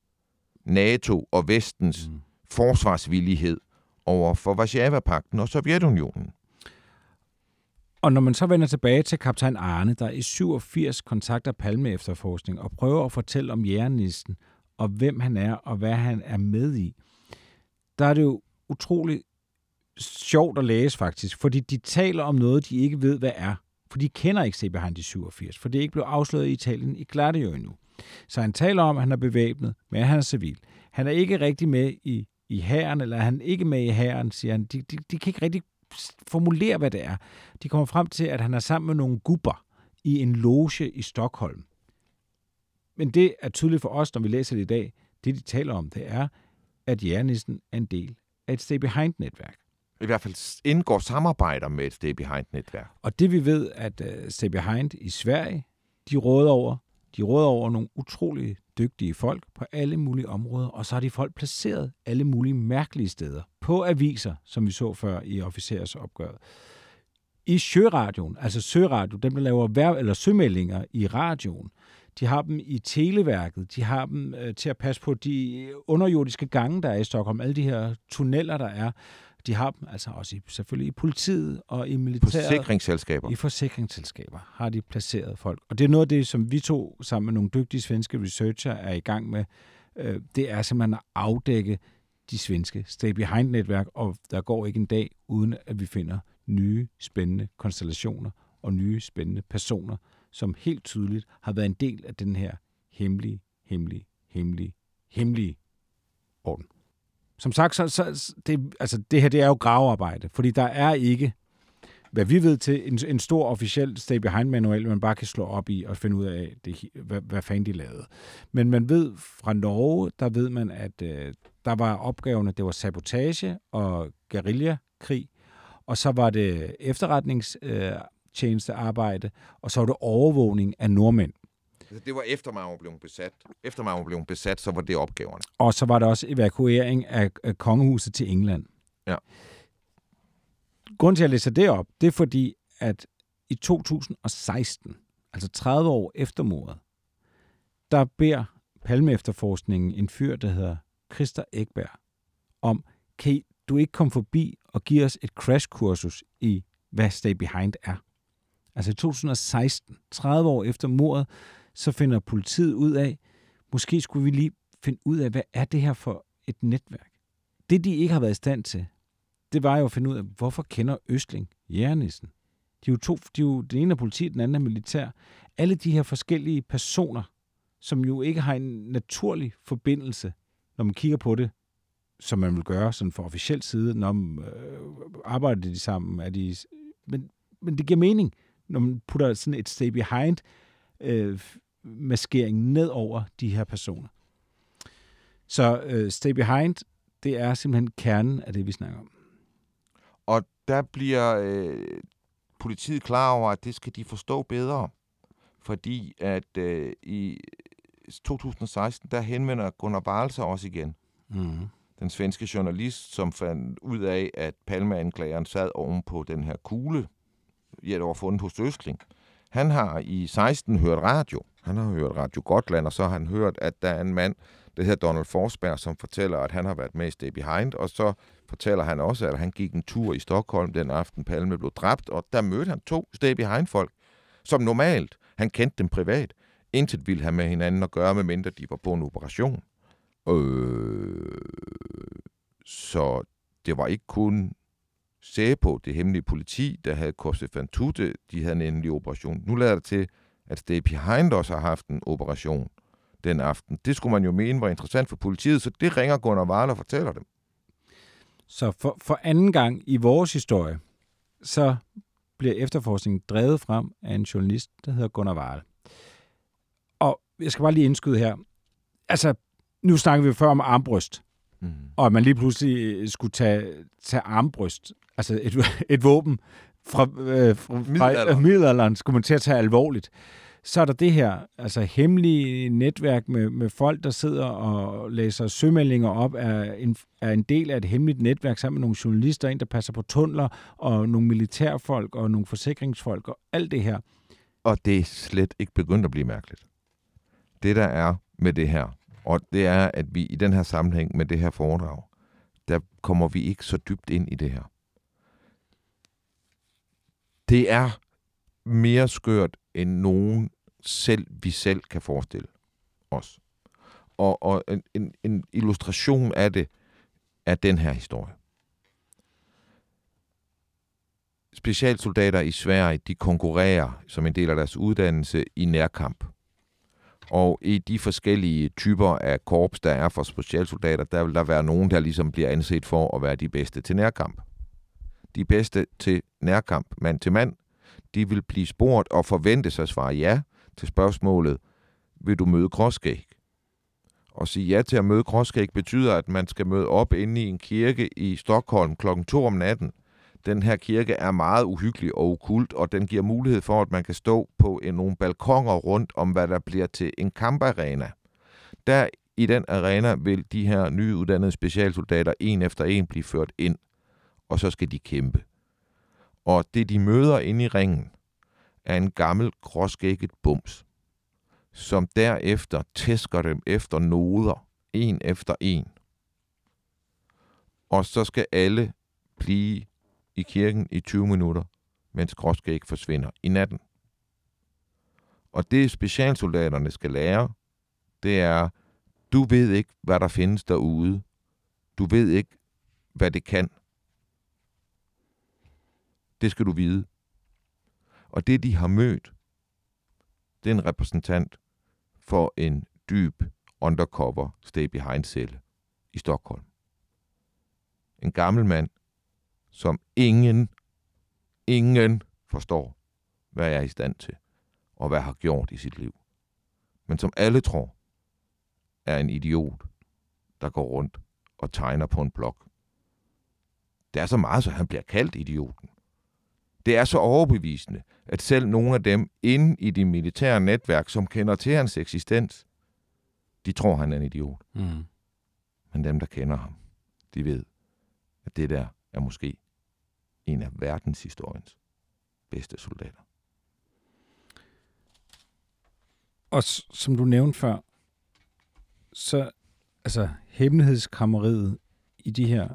NATO og vestens mm. forsvarsvillighed over for Varsava-pakten og Sovjetunionen. Og når man så vender tilbage til kaptajn Arne, der i 87 kontakter Palme efterforskning og prøver at fortælle om jægernissen og hvem han er og hvad han er med i, der er det jo utroligt sjovt at læse faktisk, fordi de taler om noget, de ikke ved, hvad er. For de kender ikke CB i 87, for det er ikke blevet afsløret i Italien i Gladio endnu. Så han taler om, at han er bevæbnet, men han er civil. Han er ikke rigtig med i, i hæren, eller han er ikke med i hæren, siger han. De, de, de kan ikke rigtig formulere, hvad det er. De kommer frem til, at han er sammen med nogle gubber i en loge i Stockholm. Men det er tydeligt for os, når vi læser det i dag. Det, de taler om, det er, at jernisten er en del af et Stay Behind-netværk. I hvert fald indgår samarbejder med et Stay Behind-netværk. Og det vi ved, at uh, Stay Behind i Sverige, de råder over, de råder over nogle utrolig dygtige folk på alle mulige områder, og så har de folk placeret alle mulige mærkelige steder. På aviser, som vi så før i officersopgøret. I Sjøradion, altså Søradio, dem der laver vær- eller sømeldinger i radioen, de har dem i Televærket, de har dem øh, til at passe på de underjordiske gange, der er i Stockholm, alle de her tunneller, der er. De har dem altså også i, selvfølgelig i politiet og i militæret. Forsikringsselskaber. I forsikringsselskaber har de placeret folk. Og det er noget af det, som vi to sammen med nogle dygtige svenske researcher er i gang med. Øh, det er simpelthen at afdække de svenske Stay Behind-netværk, og der går ikke en dag, uden at vi finder nye spændende konstellationer og nye spændende personer, som helt tydeligt har været en del af den her hemmelige, hemmelige, hemmelige, hemmelige orden. Som sagt, så, så det, altså, det her det er jo gravearbejde, fordi der er ikke, hvad vi ved til, en, en stor officiel stay behind manual, man bare kan slå op i og finde ud af, det, hvad, hvad fanden de lavede. Men man ved fra Norge, der ved man, at øh, der var opgaverne, det var sabotage og guerillakrig, og så var det efterretningstjenestearbejde, øh, og så var det overvågning af nordmænd. Altså, det var efter man var blevet besat. Efter man var blevet besat, så var det opgaverne. Og så var der også evakuering af, af kongehuset til England. Ja. Grunden til, at jeg læser det op, det er fordi, at i 2016, altså 30 år efter mordet, der beder Palme-efterforskningen en fyr, der hedder Christer Ekberg, om, kan du ikke komme forbi og give os et crashkursus i, hvad Stay Behind er? Altså i 2016, 30 år efter mordet, så finder politiet ud af, måske skulle vi lige finde ud af, hvad er det her for et netværk? Det, de ikke har været i stand til, det var jo at finde ud af, hvorfor kender Østling Jernissen? De er jo to, de er jo, den ene er politi, den anden er militær. Alle de her forskellige personer, som jo ikke har en naturlig forbindelse, når man kigger på det, som man vil gøre sådan for officiel side, når man øh, arbejder de sammen, er de, men, men det giver mening, når man putter sådan et stay behind øh, maskering ned over de her personer. Så øh, stay behind, det er simpelthen kernen af det, vi snakker om. Og der bliver øh, politiet klar over, at det skal de forstå bedre. Fordi at øh, i 2016, der henvender Gunnar Wahl sig også igen. Mm. Den svenske journalist, som fandt ud af, at Palme-anklageren sad oven på den her kugle, ja, der var fundet hos Østling. Han har i 16 hørt radio. Han har hørt Radio Gotland, og så har han hørt, at der er en mand, der hedder Donald Forsberg, som fortæller, at han har været med i Stay Behind, og så fortæller han også, at han gik en tur i Stockholm den aften, Palme blev dræbt, og der mødte han to Stay Behind-folk, som normalt, han kendte dem privat, intet ville have med hinanden at gøre, medmindre de var på en operation. Øh, så det var ikke kun på det hemmelige politi, der havde Korse Fantute, de havde en endelig operation. Nu lader det til, at Stay Behind også har haft en operation den aften. Det skulle man jo mene var interessant for politiet, så det ringer Gunnar Wahl og fortæller dem. Så for, for anden gang i vores historie, så bliver efterforskningen drevet frem af en journalist, der hedder Gunnar Wahl. Og jeg skal bare lige indskyde her. Altså, nu snakker vi før om armbryst. Mm. Og at man lige pludselig skulle tage, tage armbryst, altså et, et våben fra, øh, fra, fra middelalderen, skulle man til at tage alvorligt så er der det her altså hemmelige netværk med, med folk, der sidder og læser sømeldinger op, er en, er en del af et hemmeligt netværk sammen med nogle journalister, en der passer på tunneler, og nogle militærfolk og nogle forsikringsfolk og alt det her. Og det er slet ikke begyndt at blive mærkeligt. Det der er med det her, og det er, at vi i den her sammenhæng med det her foredrag, der kommer vi ikke så dybt ind i det her. Det er mere skørt, end nogen selv vi selv kan forestille os. Og, og en, en, en illustration af det er den her historie. Specialsoldater i Sverige, de konkurrerer som en del af deres uddannelse i nærkamp. Og i de forskellige typer af korps, der er for specialsoldater, der vil der være nogen, der ligesom bliver anset for at være de bedste til nærkamp. De bedste til nærkamp, mand til mand, de vil blive spurgt og forvente sig at svare ja til spørgsmålet, vil du møde Gråskæg? Og sige ja til at møde Gråskæg betyder, at man skal møde op inde i en kirke i Stockholm klokken 2 om natten. Den her kirke er meget uhyggelig og okult, og den giver mulighed for, at man kan stå på en, nogle balkonger rundt om, hvad der bliver til en kamparena. Der i den arena vil de her nyuddannede specialsoldater en efter en blive ført ind, og så skal de kæmpe. Og det, de møder inde i ringen, er en gammel gråskægget bums, som derefter tæsker dem efter noder, en efter en. Og så skal alle blive i kirken i 20 minutter, mens gråskæg forsvinder i natten. Og det specialsoldaterne skal lære, det er, du ved ikke, hvad der findes derude. Du ved ikke, hvad det kan. Det skal du vide. Og det, de har mødt, det er en repræsentant for en dyb undercover stay behind celle i Stockholm. En gammel mand, som ingen, ingen forstår, hvad jeg er i stand til, og hvad jeg har gjort i sit liv. Men som alle tror, er en idiot, der går rundt og tegner på en blok. Det er så meget, så han bliver kaldt idioten. Det er så overbevisende, at selv nogle af dem inde i de militære netværk, som kender til hans eksistens, de tror, han er en idiot. Mm. Men dem, der kender ham, de ved, at det der er måske en af verdenshistoriens bedste soldater. Og som du nævnte før, så altså hemmelighedskrammeriet i de her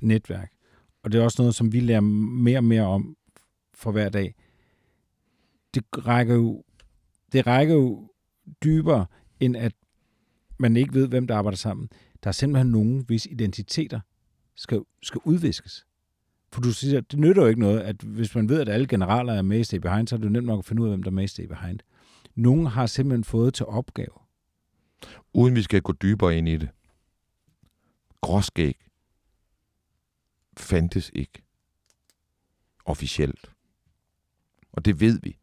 netværk, og det er også noget, som vi lærer mere og mere om for hver dag, det rækker jo, det rækker jo dybere, end at man ikke ved, hvem der arbejder sammen. Der er simpelthen nogen, hvis identiteter skal, skal udviskes. For du siger, det nytter jo ikke noget, at hvis man ved, at alle generaler er med i Stay Behind, så er det jo nemt nok at finde ud af, hvem der er med i Stay Behind. Nogen har simpelthen fået til opgave. Uden vi skal gå dybere ind i det. Gråskæg fandtes ikke officielt. Og det ved vi.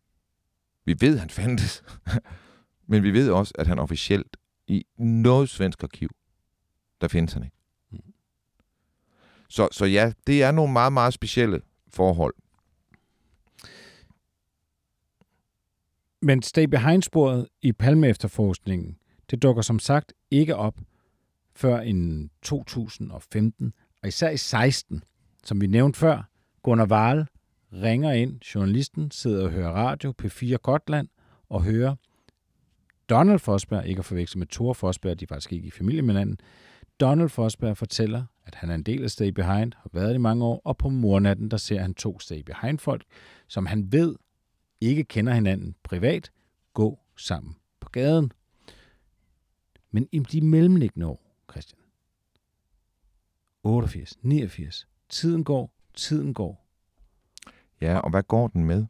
Vi ved, at han fandtes. Men vi ved også, at han officielt i noget svensk arkiv, der findes han ikke. Så, så ja, det er nogle meget, meget specielle forhold. Men Stay Behind-sporet i Palme-efterforskningen, det dukker som sagt ikke op før i 2015, og især i 16. Som vi nævnte før, Gunnar Wahl ringer ind, journalisten sidder og hører radio, P4 Gotland, og hører Donald Forsberg, ikke at forveksle med Thor Forsberg, de er faktisk ikke i familie med hinanden, Donald Forsberg fortæller, at han er en del af Stay Behind, har været det i mange år, og på mornatten, der ser han to Stay Behind-folk, som han ved ikke kender hinanden privat, gå sammen på gaden. Men i de mellemliggende år, Christian, 88, 89, tiden går, tiden går. Ja, og hvad går den med?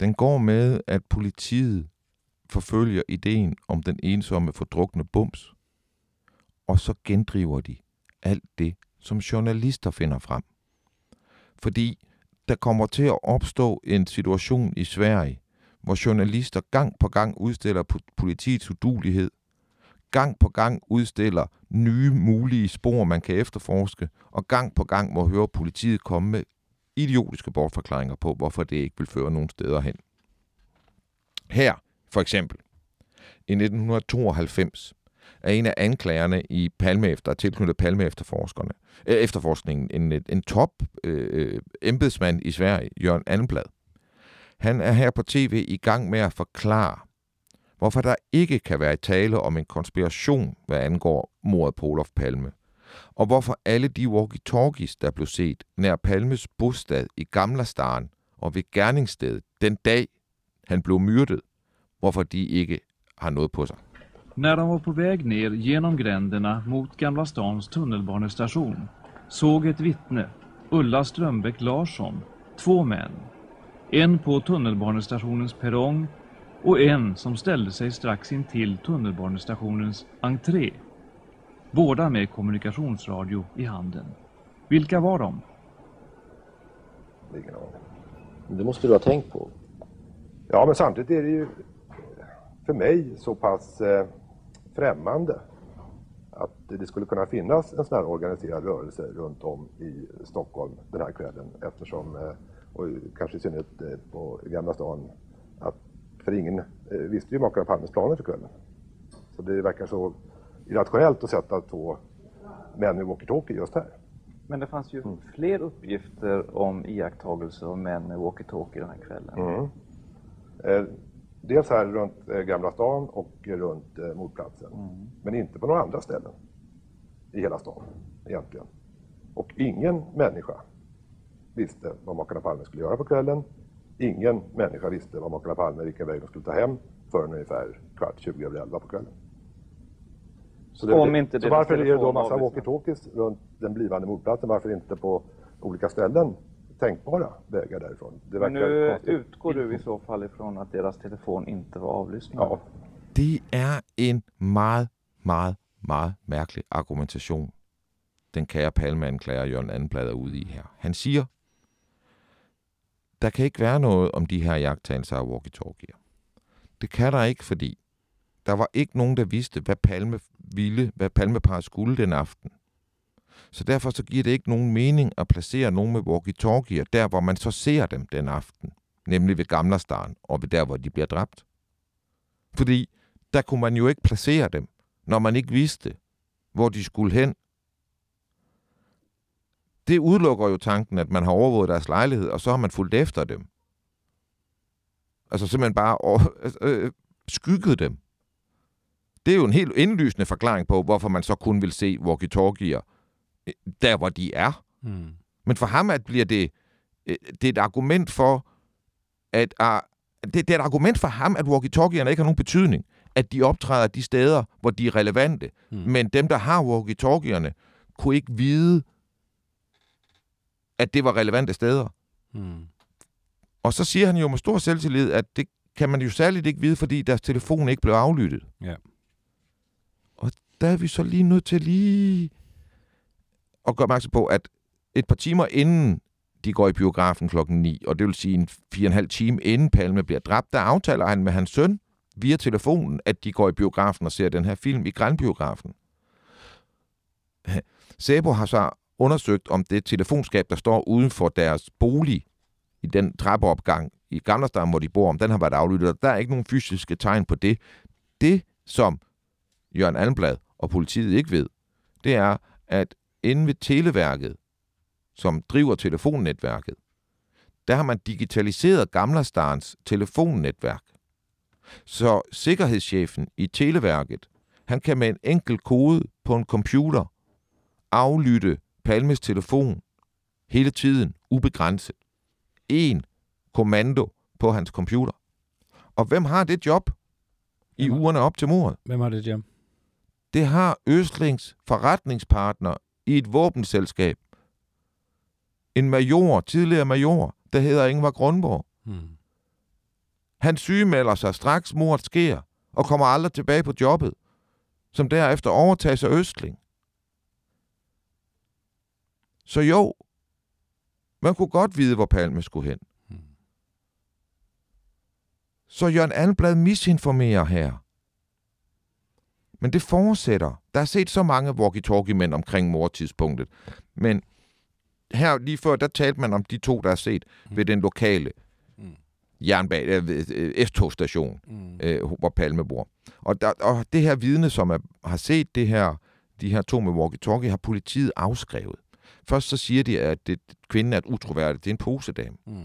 Den går med, at politiet forfølger ideen om den ensomme fordrukne bums, og så gendriver de alt det, som journalister finder frem. Fordi der kommer til at opstå en situation i Sverige, hvor journalister gang på gang udstiller politiets udulighed, gang på gang udstiller nye mulige spor, man kan efterforske, og gang på gang må høre politiet komme med idiotiske bortforklaringer på, hvorfor det ikke vil føre nogen steder hen. Her, for eksempel, i 1992, er en af anklagerne i Palme efter, tilknyttet Palme efterforskerne, øh, efterforskningen, en, en top øh, øh embedsmand i Sverige, Jørgen Anblad. Han er her på tv i gang med at forklare, hvorfor der ikke kan være tale om en konspiration, hvad angår mordet på Olof Palme. Og hvorfor alle de walkie-talkies, der blev set nær Palmes bostad i Gamlastan og ved gerningsstedet den dag, han blev myrdet, hvorfor de ikke har noget på sig. När de var på väg ner genom gränderna mot Gamla stans tunnelbanestation såg ett vittne, Ulla Strömbäck Larsson, två män. En på tunnelbanestationens perrong och en som ställde sig strax intill tunnelbanestationens entré. Båda med kommunikationsradio i handen. Vilka var de? Ingen aning. Det måste du ha tänkt på. Ja, men samtidigt är det ju för mig så pass eh, främmande att det skulle kunna finnas en sån här organiserad rörelse runt om i Stockholm den här kvällen eftersom, eh, och kanske i synnerhet eh, på Gamla stan, att för ingen eh, visste ju makarna Palmes planer för kvällen. Så det verkar så irrationellt att sätta två män med walkie-talkie just här. Men det fanns ju fler uppgifter om iakttagelser av män med walkie-talkie den här kvällen. Mm. Eh, dels här runt eh, Gamla stan och runt eh, mordplatsen. Men inte på några andra ställen i hela stan egentligen. Och ingen människa visste vad makarna Palme skulle göra på kvällen. Ingen människa visste vad makarna Palme, vilken väg de skulle ta hem förrän ungefär kvart, 20 över 11 på kvällen. Så, Om inte så varför är det då massa walkie-talkies runt den blivande mordplatsen? Varför inte på olika ställen tänkbara vägar därifrån? Det Men verkar nu konstigt. utgår du i så fall ifrån att deras telefon inte var avlyssnad? Ja. Det er en meget, meget, meget mærkelig argumentation, den kære palmeanklager Jørgen Andenblad er ude i her. Han siger, der kan ikke være noget om de her jagttagelser af walkie-talkier. Det kan der ikke, fordi der var ikke nogen, der vidste, hvad Palme ville, hvad Palmeparet skulle den aften. Så derfor så giver det ikke nogen mening at placere nogen med walkie-talkier der, hvor man så ser dem den aften. Nemlig ved Gamlerstan og ved der, hvor de bliver dræbt. Fordi der kunne man jo ikke placere dem, når man ikke vidste, hvor de skulle hen. Det udelukker jo tanken, at man har overvåget deres lejlighed, og så har man fulgt efter dem. Altså simpelthen bare øh, øh skygget dem. Det er jo en helt indlysende forklaring på, hvorfor man så kun vil se walkie-talkier øh, der, hvor de er. Mm. Men for ham at bliver det, øh, det er et argument for, at uh, det, det er et argument for ham, at walkie-talkierne ikke har nogen betydning. At de optræder de steder, hvor de er relevante. Mm. Men dem, der har walkie-talkierne, kunne ikke vide, at det var relevante steder. Mm. Og så siger han jo med stor selvtillid, at det kan man jo særligt ikke vide, fordi deres telefon ikke blev aflyttet. Ja. Der er vi så lige nødt til lige at gøre opmærksom på, at et par timer inden de går i biografen klokken 9, og det vil sige en fire og en halv time inden Palme bliver dræbt, der aftaler han med hans søn via telefonen, at de går i biografen og ser den her film i Grænbiografen. Sebo har så undersøgt, om det telefonskab, der står uden for deres bolig i den trappeopgang i Gamlerstam, hvor de bor, om den har været aflyttet. Der er ikke nogen fysiske tegn på det. Det, som Jørgen Almblad og politiet ikke ved, det er, at inde ved Televærket, som driver telefonnetværket, der har man digitaliseret Gamlerstarens telefonnetværk. Så sikkerhedschefen i Televærket, han kan med en enkelt kode på en computer aflytte Palmes telefon hele tiden, ubegrænset. En kommando på hans computer. Og hvem har det job i ugerne op til mordet? Hvem har det job? Det har Østlings forretningspartner i et våbenselskab. En major, tidligere major, der hedder Ingvar Grundborg. Hmm. Han sygemelder sig straks mordet sker, og kommer aldrig tilbage på jobbet, som derefter overtages af Østling. Så jo, man kunne godt vide, hvor Palme skulle hen. Så Jørgen Alblad misinformerer her. Men det fortsætter. Der er set så mange walkie-talkie-mænd omkring mordtidspunktet. Men her lige før, der talte man om de to, der er set mm. ved den lokale mm. jernbane, øh, S-togstation, mm. øh, hvor Palme bor. Og, der, og det her vidne, som er, har set det her, de her to med walkie-talkie, har politiet afskrevet. Først så siger de, at det, kvinden er et utroværdigt. Det er en posedame. Mm.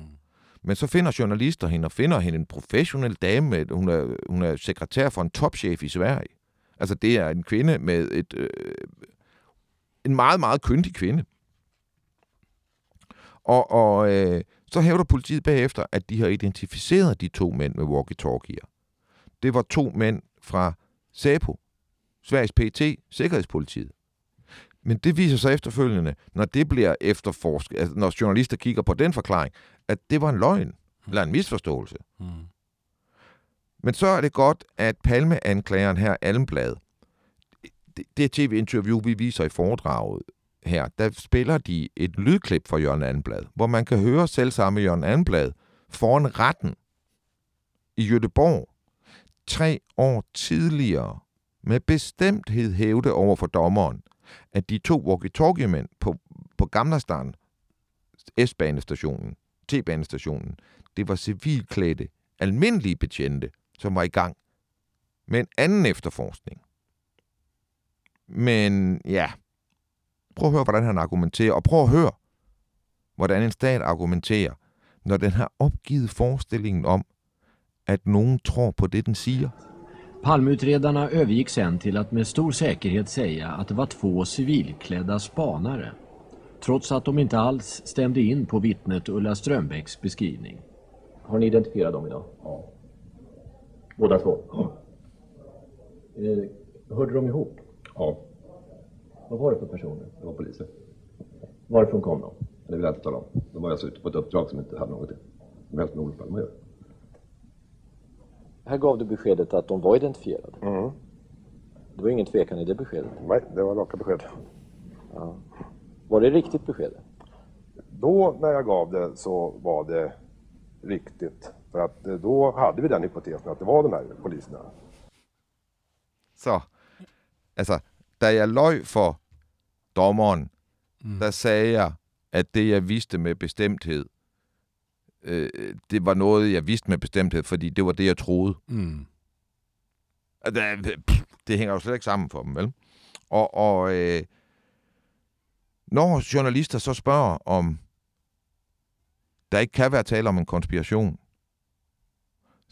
Men så finder journalister hende, og finder hende en professionel dame. Hun, er, hun er sekretær for en topchef i Sverige. Altså, det er en kvinde med et... Øh, en meget, meget kyndig kvinde. Og, og øh, så hævder politiet bagefter, at de har identificeret de to mænd med walkie-talkier. Det var to mænd fra SAPO, Sveriges PT, Sikkerhedspolitiet. Men det viser sig efterfølgende, når det bliver efterforsket, altså når journalister kigger på den forklaring, at det var en løgn, eller en misforståelse. Mm. Men så er det godt, at Palme-anklageren her, Almblad, det, det tv-interview, vi viser i foredraget her, der spiller de et lydklip fra Jørgen Almblad, hvor man kan høre selv samme Jørgen Almblad foran retten i Jødeborg tre år tidligere med bestemthed hævde over for dommeren, at de to walkie-talkie-mænd på, på Gamlerstaden, S-banestationen, T-banestationen, det var civilklædte, almindelige betjente, som var i gang med en anden efterforskning. Men ja, prøv at høre, hvordan han argumenterer, og prøv at høre, hvordan en stat argumenterer, når den har opgivet forestillingen om, at nogen tror på det, den siger. Palmeutredarna övergick sen till att med stor säkerhet säga att det var två civilklädda spanare. Trots att de inte alls stämde in på vittnet Ulla Strömbäcks beskrivning. Har ni identifierat dem idag? Ja. Båda två? Ja. Eh, hörde de ihop? Ja. Vad var det för personer? Det var poliser. Varifrån kom de? Det vill jag inte tala om. De var alltså ute på ett uppdrag som inte hade något som helst med Olof Palme att göra. Här gav du beskedet att de var identifierade. Mm. Det var ingen tvekan i det beskedet. Nej, det var raka besked. Ja. Var det riktigt besked? Då när jag gav det så var det riktigt. För att eh, då hade vi den hypotesen att det var de här poliserna. Så, altså, da jeg løj for dommeren, mm. der sagde jeg, at det, jeg vidste med bestemthed, øh, det var noget, jeg vidste med bestemthed, fordi det var det, jeg troede. Mm. Det, det hænger jo slet ikke sammen for dem, vel? Og, og øh, når journalister så spørger, om der ikke kan være tale om en konspiration,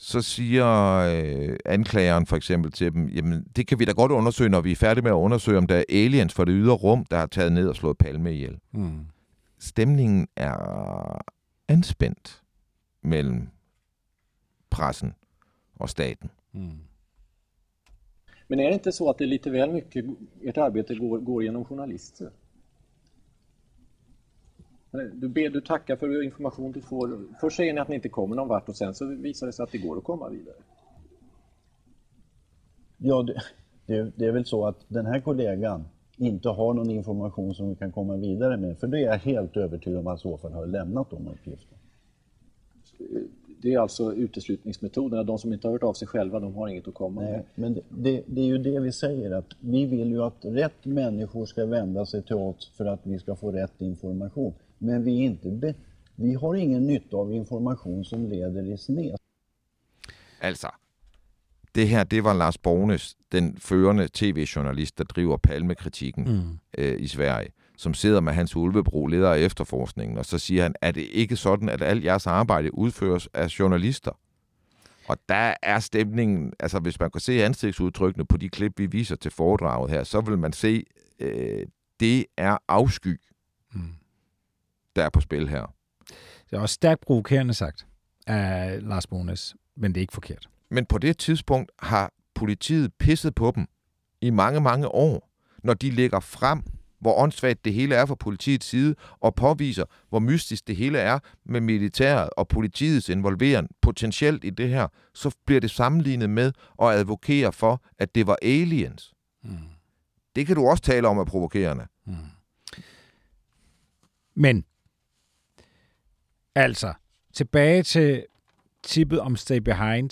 så siger øh, anklageren for eksempel til dem, jamen det kan vi da godt undersøge, når vi er færdige med at undersøge, om der er aliens for det ydre rum, der har taget ned og slået Palme ihjel. Mm. Stemningen er anspændt mellem pressen og staten. Mm. Men är det inte så att det är lite väl mycket, ert arbete går, går genom journalister? Du, ber, du tackar för information du får. Först säger ni att ni inte kommer någon vart och sen så visar det sig att det går att komma vidare. Ja, det, det, det är väl så att den här kollegan inte har någon information som vi kan komma vidare med. För det är jag helt övertygad om att så fall har lämnat de uppgifterna. Det är alltså uteslutningsmetoderna. De som inte har hört av sig själva, de har inget att komma Nej, med. men det, det, det är ju det vi säger att vi vill ju att rätt människor ska vända sig till oss för att vi ska få rätt information. Men vi, är inte be, vi har ingen nytta av information som leder i sned. Altså, det her, det var Lars Bornes, den førende tv-journalist, der driver palmekritikken Mm. øh, i Sverige, som sidder med Hans Ulvebro, leder af efterforskningen, og så siger han, er det ikke sådan, at alt jeres arbejde udføres af journalister? Og der er stemningen, altså hvis man kan se ansigtsudtrykkene på de klip, vi viser til foredraget her, så vil man se, øh, det er afsky, mm. Der er på spil her. Det er også stærkt provokerende sagt af Lars Bones, men det er ikke forkert. Men på det tidspunkt har politiet pisset på dem i mange, mange år, når de lægger frem, hvor åndssvagt det hele er fra politiets side, og påviser, hvor mystisk det hele er med militæret og politiets involvering potentielt i det her, så bliver det sammenlignet med at advokere for, at det var aliens. Mm. Det kan du også tale om er provokerende. Mm. Men, altså, tilbage til tippet om Stay Behind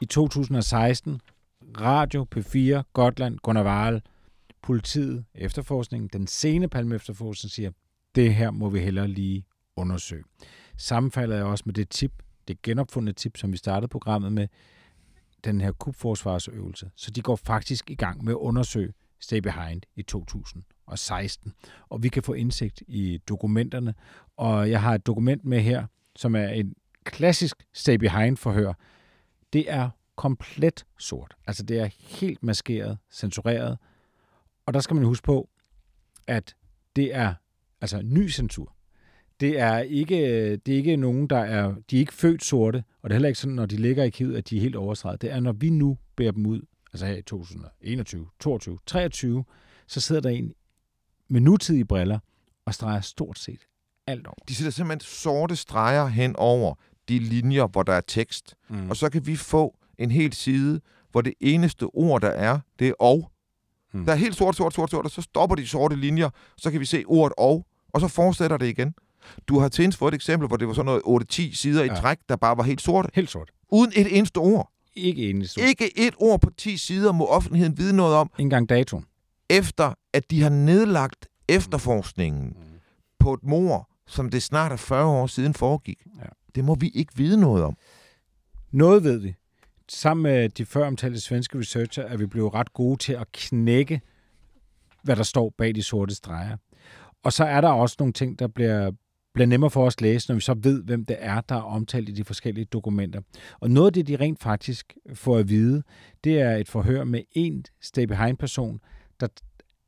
i 2016. Radio, P4, Gotland, Gunnar Wahl, politiet, efterforskningen, den sene palme efterforskning siger, det her må vi hellere lige undersøge. Sammenfalder jeg også med det tip, det genopfundne tip, som vi startede programmet med, den her kubforsvarsøvelse. Så de går faktisk i gang med at undersøge Stay Behind i 2000. Og 16. Og vi kan få indsigt i dokumenterne. Og jeg har et dokument med her, som er en klassisk Stay Behind-forhør. Det er komplet sort. Altså det er helt maskeret, censureret. Og der skal man huske på, at det er altså ny censur. Det er ikke, det er ikke nogen, der er, de er ikke født sorte, og det er heller ikke sådan, når de ligger i arkivet, at de er helt overstreget. Det er, når vi nu bærer dem ud, altså her i 2021, 22, 23, så sidder der en med nutidige briller og streger stort set alt over. De sætter simpelthen sorte streger hen over de linjer, hvor der er tekst. Mm. Og så kan vi få en hel side, hvor det eneste ord, der er, det er og. Mm. Der er helt sort, sort, sort, sort, og så stopper de sorte linjer, så kan vi se ordet og, og så fortsætter det igen. Du har til fået et eksempel, hvor det var sådan noget 8-10 sider i Ja. træk, der bare var helt sorte. Helt sort. Uden et eneste ord. Ikke eneste Ikke et ord på 10 sider må offentligheden vide noget om. Ikke engang datoen. Efter at de har nedlagt efterforskningen mm. på et mor, som det snart er 40 år siden foregik. Ja. Det må vi ikke vide noget om. Noget ved vi. Sammen med de før omtalte svenske researcher er vi blevet ret gode til at knække, hvad der står bag de sorte streger. Og så er der også nogle ting, der bliver, bliver nemmere for os at læse, når vi så ved, hvem det er, der er omtalt i de forskellige dokumenter. Og noget af det, de rent faktisk får at vide, det er et forhør med en stay behind-person, der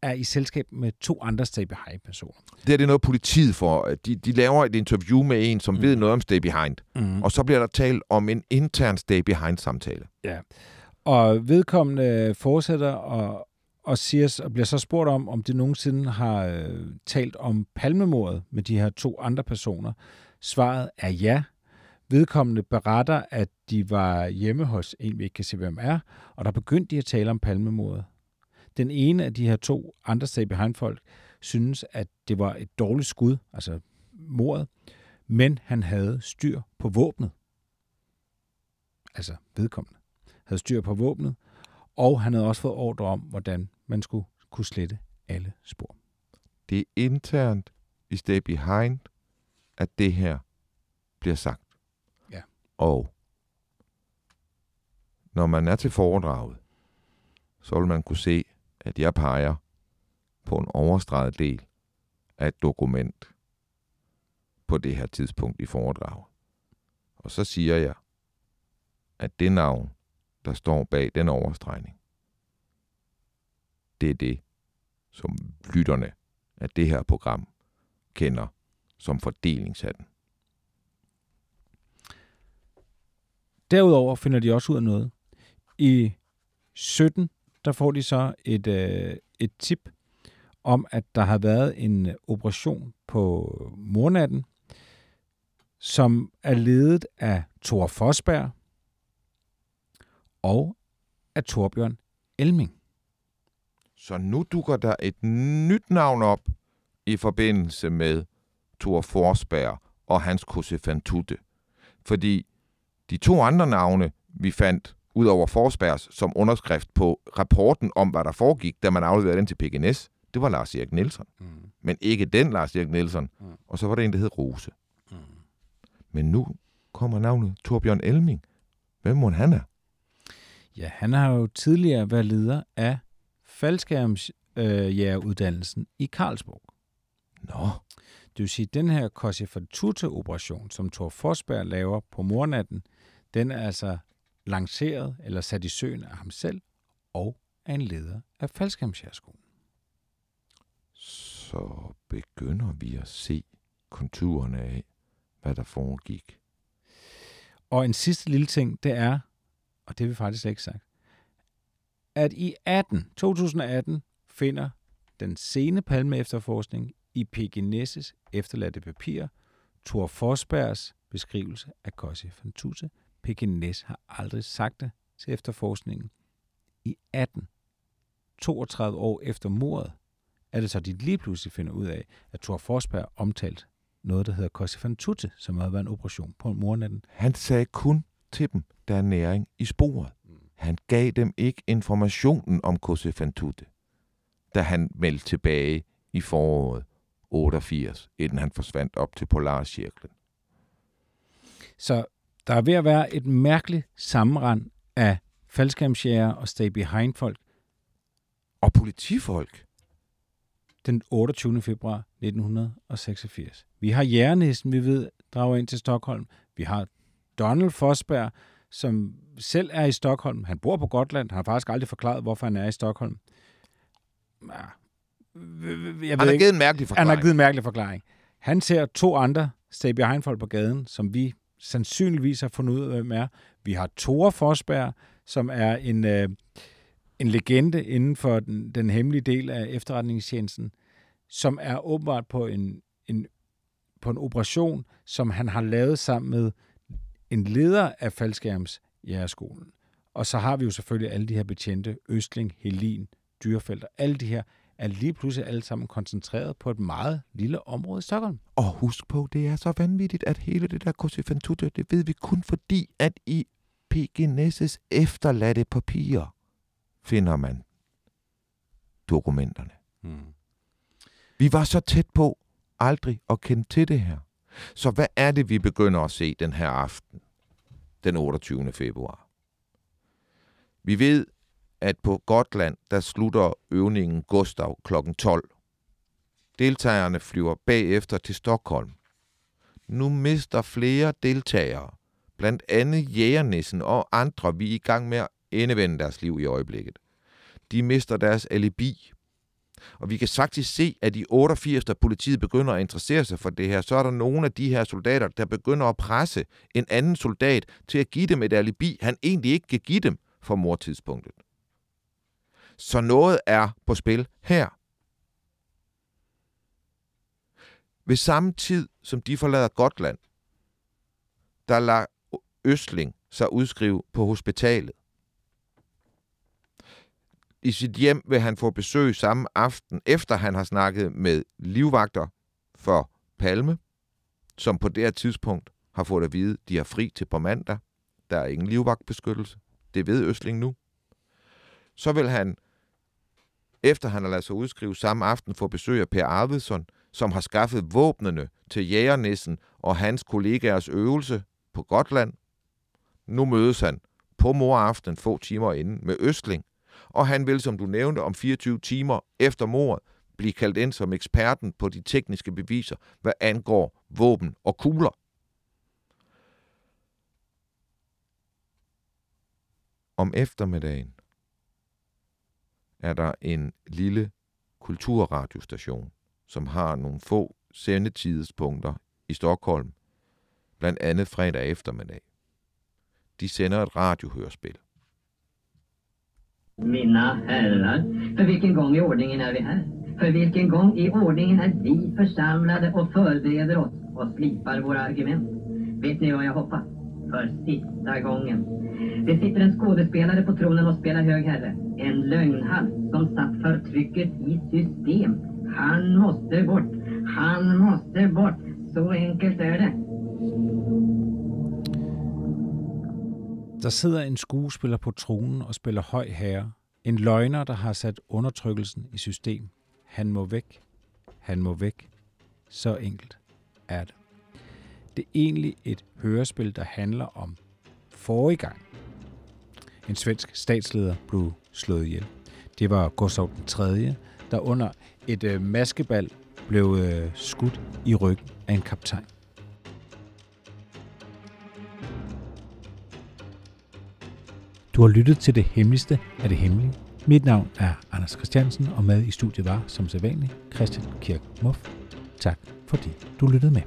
er i selskab med to andre stay behind-personer. Det er det noget, politiet får. De, de laver et interview med en, som mm. ved noget om Stay Behind. Mhm. Og så bliver der talt om en intern Stay Behind-samtale. Ja. Og vedkommende fortsætter og, og, siger, og bliver så spurgt om, om de nogensinde har øh, talt om palmemordet med de her to andre personer. Svaret er ja. Vedkommende beretter, at de var hjemme hos en, vi ikke kan se, hvem er, og der begyndte de at tale om palmemordet. Den ene af de her to andre stay behind folk synes, at det var et dårligt skud, altså mordet, men han havde styr på våbnet. Altså vedkommende havde styr på våbnet, og han havde også fået ordre om, hvordan man skulle kunne slette alle spor. Det er internt i Stay Behind, at det her bliver sagt. Ja. Og når man er til foredraget, så vil man kunne se, at jeg peger på en overstreget del af et dokument på det her tidspunkt i foredraget. Og så siger jeg, at det navn, der står bag den overstregning, det er det, som lytterne af det her program kender som fordelingshatten. Derudover finder de også ud af noget. I 17, der får de så et, øh, et tip om, at der har været en operation på mornatten, som er ledet af Thor Fosberg og af Torbjørn Elming. Så nu dukker der et nyt navn op i forbindelse med Thor Forsberg og hans Kosefantute. Fordi de to andre navne, vi fandt ud over Forsbergs som underskrift på rapporten om, hvad der foregik, da man afleverede den til PGNS, det var Lars Erik Nielsen. Mm. Men ikke den Lars Erik Nielsen. Mm. Og så var der en, der hed Rose. Mm. Men nu kommer navnet Torbjørn Elming. Hvem må han er? Ja, han har jo tidligere været leder af faldskærmsjægeruddannelsen øh, i Karlsborg. Nå. Det vil sige, at den her Kosefantute-operation, som Thor Forsberg laver på mornatten, den er altså lanceret eller sat i søen af ham selv og af en leder af faldskærmsjægerskolen. Så begynder vi at se konturerne af, hvad der foregik. Og en sidste lille ting, det er, og det har vi faktisk ikke sagt, at i 18, 2018 finder den sene palme efterforskning i P.G. Nesses efterladte papirer Thor Forsbergs beskrivelse af Kossi Fantuse. P.G. Ness har aldrig sagt det til efterforskningen. I 18, 32 år efter mordet, er det så, de lige pludselig finder ud af, at Thor Forsberg omtalt noget, der hedder Kossi Fantute, som havde været en operation på mornatten. Han sagde kun til dem, der er næring i sporet. Han gav dem ikke informationen om Kosefantute, da han meldte tilbage i foråret 88, inden han forsvandt op til Polarcirklen. Så der er ved at være et mærkeligt sammenrend af faldskærmsjæger og stay behind folk. Og politifolk. Den 28. februar 1986. Vi har Jernæsten, vi ved, drager ind til Stockholm. Vi har Donald Fosberg, som selv er i Stockholm. Han bor på Gotland. Han har faktisk aldrig forklaret, hvorfor han er i Stockholm. Ja. Jeg han har givet en mærkelig forklaring. Han har givet en mærkelig forklaring. Han ser to andre stay behind folk på gaden, som vi sandsynligvis har fundet ud af, hvem er. Vi har Tore Forsberg, som er en, øh, en legende inden for den, den hemmelige del af efterretningstjenesten, som er åbenbart på en, en, på en operation, som han har lavet sammen med en leder af faldskærms jægerskolen. Og så har vi jo selvfølgelig alle de her betjente, Østling, Helin, Dyrfeldt, alle de her er lige pludselig alle sammen koncentreret på et meget lille område i Stockholm. Og husk på, det er så vanvittigt, at hele det der Kosefantute, det ved vi kun fordi, at i PGNS' efterladte papirer finder man dokumenterne. Hmm. Vi var så tæt på aldrig at kende til det her. Så hvad er det, vi begynder at se den her aften, den 28. februar? Vi ved, at på Gotland, der slutter øvningen Gustav kl. 12. Deltagerne flyver bagefter til Stockholm. Nu mister flere deltagere, blandt andet jægernissen og andre, vi er i gang med at endevende deres liv i øjeblikket. De mister deres alibi. Og vi kan faktisk se, at i 88, da politiet begynder at interessere sig for det her, så er der nogle af de her soldater, der begynder at presse en anden soldat til at give dem et alibi, han egentlig ikke kan give dem for mordtidspunktet. Så noget er på spil her. Ved samme tid, som de forlader Gotland, der lader Østling sig udskrive på hospitalet. I sit hjem vil han få besøg samme aften, efter han har snakket med livvagter for Palme, som på det her tidspunkt har fået at vide, at de er fri til på mandag. Der er ingen livvagtbeskyttelse. Det ved Østling nu. Så vil han efter han har lavet sig udskrive samme aften for besøg af Per Arvidsson, som har skaffet våbnene til jægernissen og hans kollegaers øvelse på Gotland. Nu mødes han på moraften få timer inden med Østling, og han vil, som du nævnte, om 24 timer efter mordet blive kaldt ind som eksperten på de tekniske beviser, hvad angår våben og kugler. Om eftermiddagen er der en lille kulturradiostation, som har nogle få sendetidspunkter i Stockholm, blandt andet fredag eftermiddag. De sender et radiohørspil. Mina herrar, för vilken gång i ordningen är vi här? För vilken gång i ordningen är vi församlade och förbereder oss och slipar våra argument? Vet ni vad jag hoppas? För sista gången. Det sitter en skådespelare på tronen och spelar hög herre. En lögnhals som satt förtrycket i system. Han måste bort. Han måste bort. Så enkelt är det. Der sidder en skuespiller på tronen og spiller høj herre. En løgner, der har sat undertrykkelsen i system. Han må væk. Han må væk. Så enkelt er det. Det er egentlig et hørespil, der handler om forrige gang. En svensk statsleder blev slået ihjel. Det var Gustav den 3., der under et øh, maskebal blev øh, skudt i ryggen af en kaptajn. Du har lyttet til det hemmeligste af det hemmelige. Mit navn er Anders Christiansen, og med i studiet var, som sædvanligt, Christian Kirk Muff. Tak fordi du lyttede med.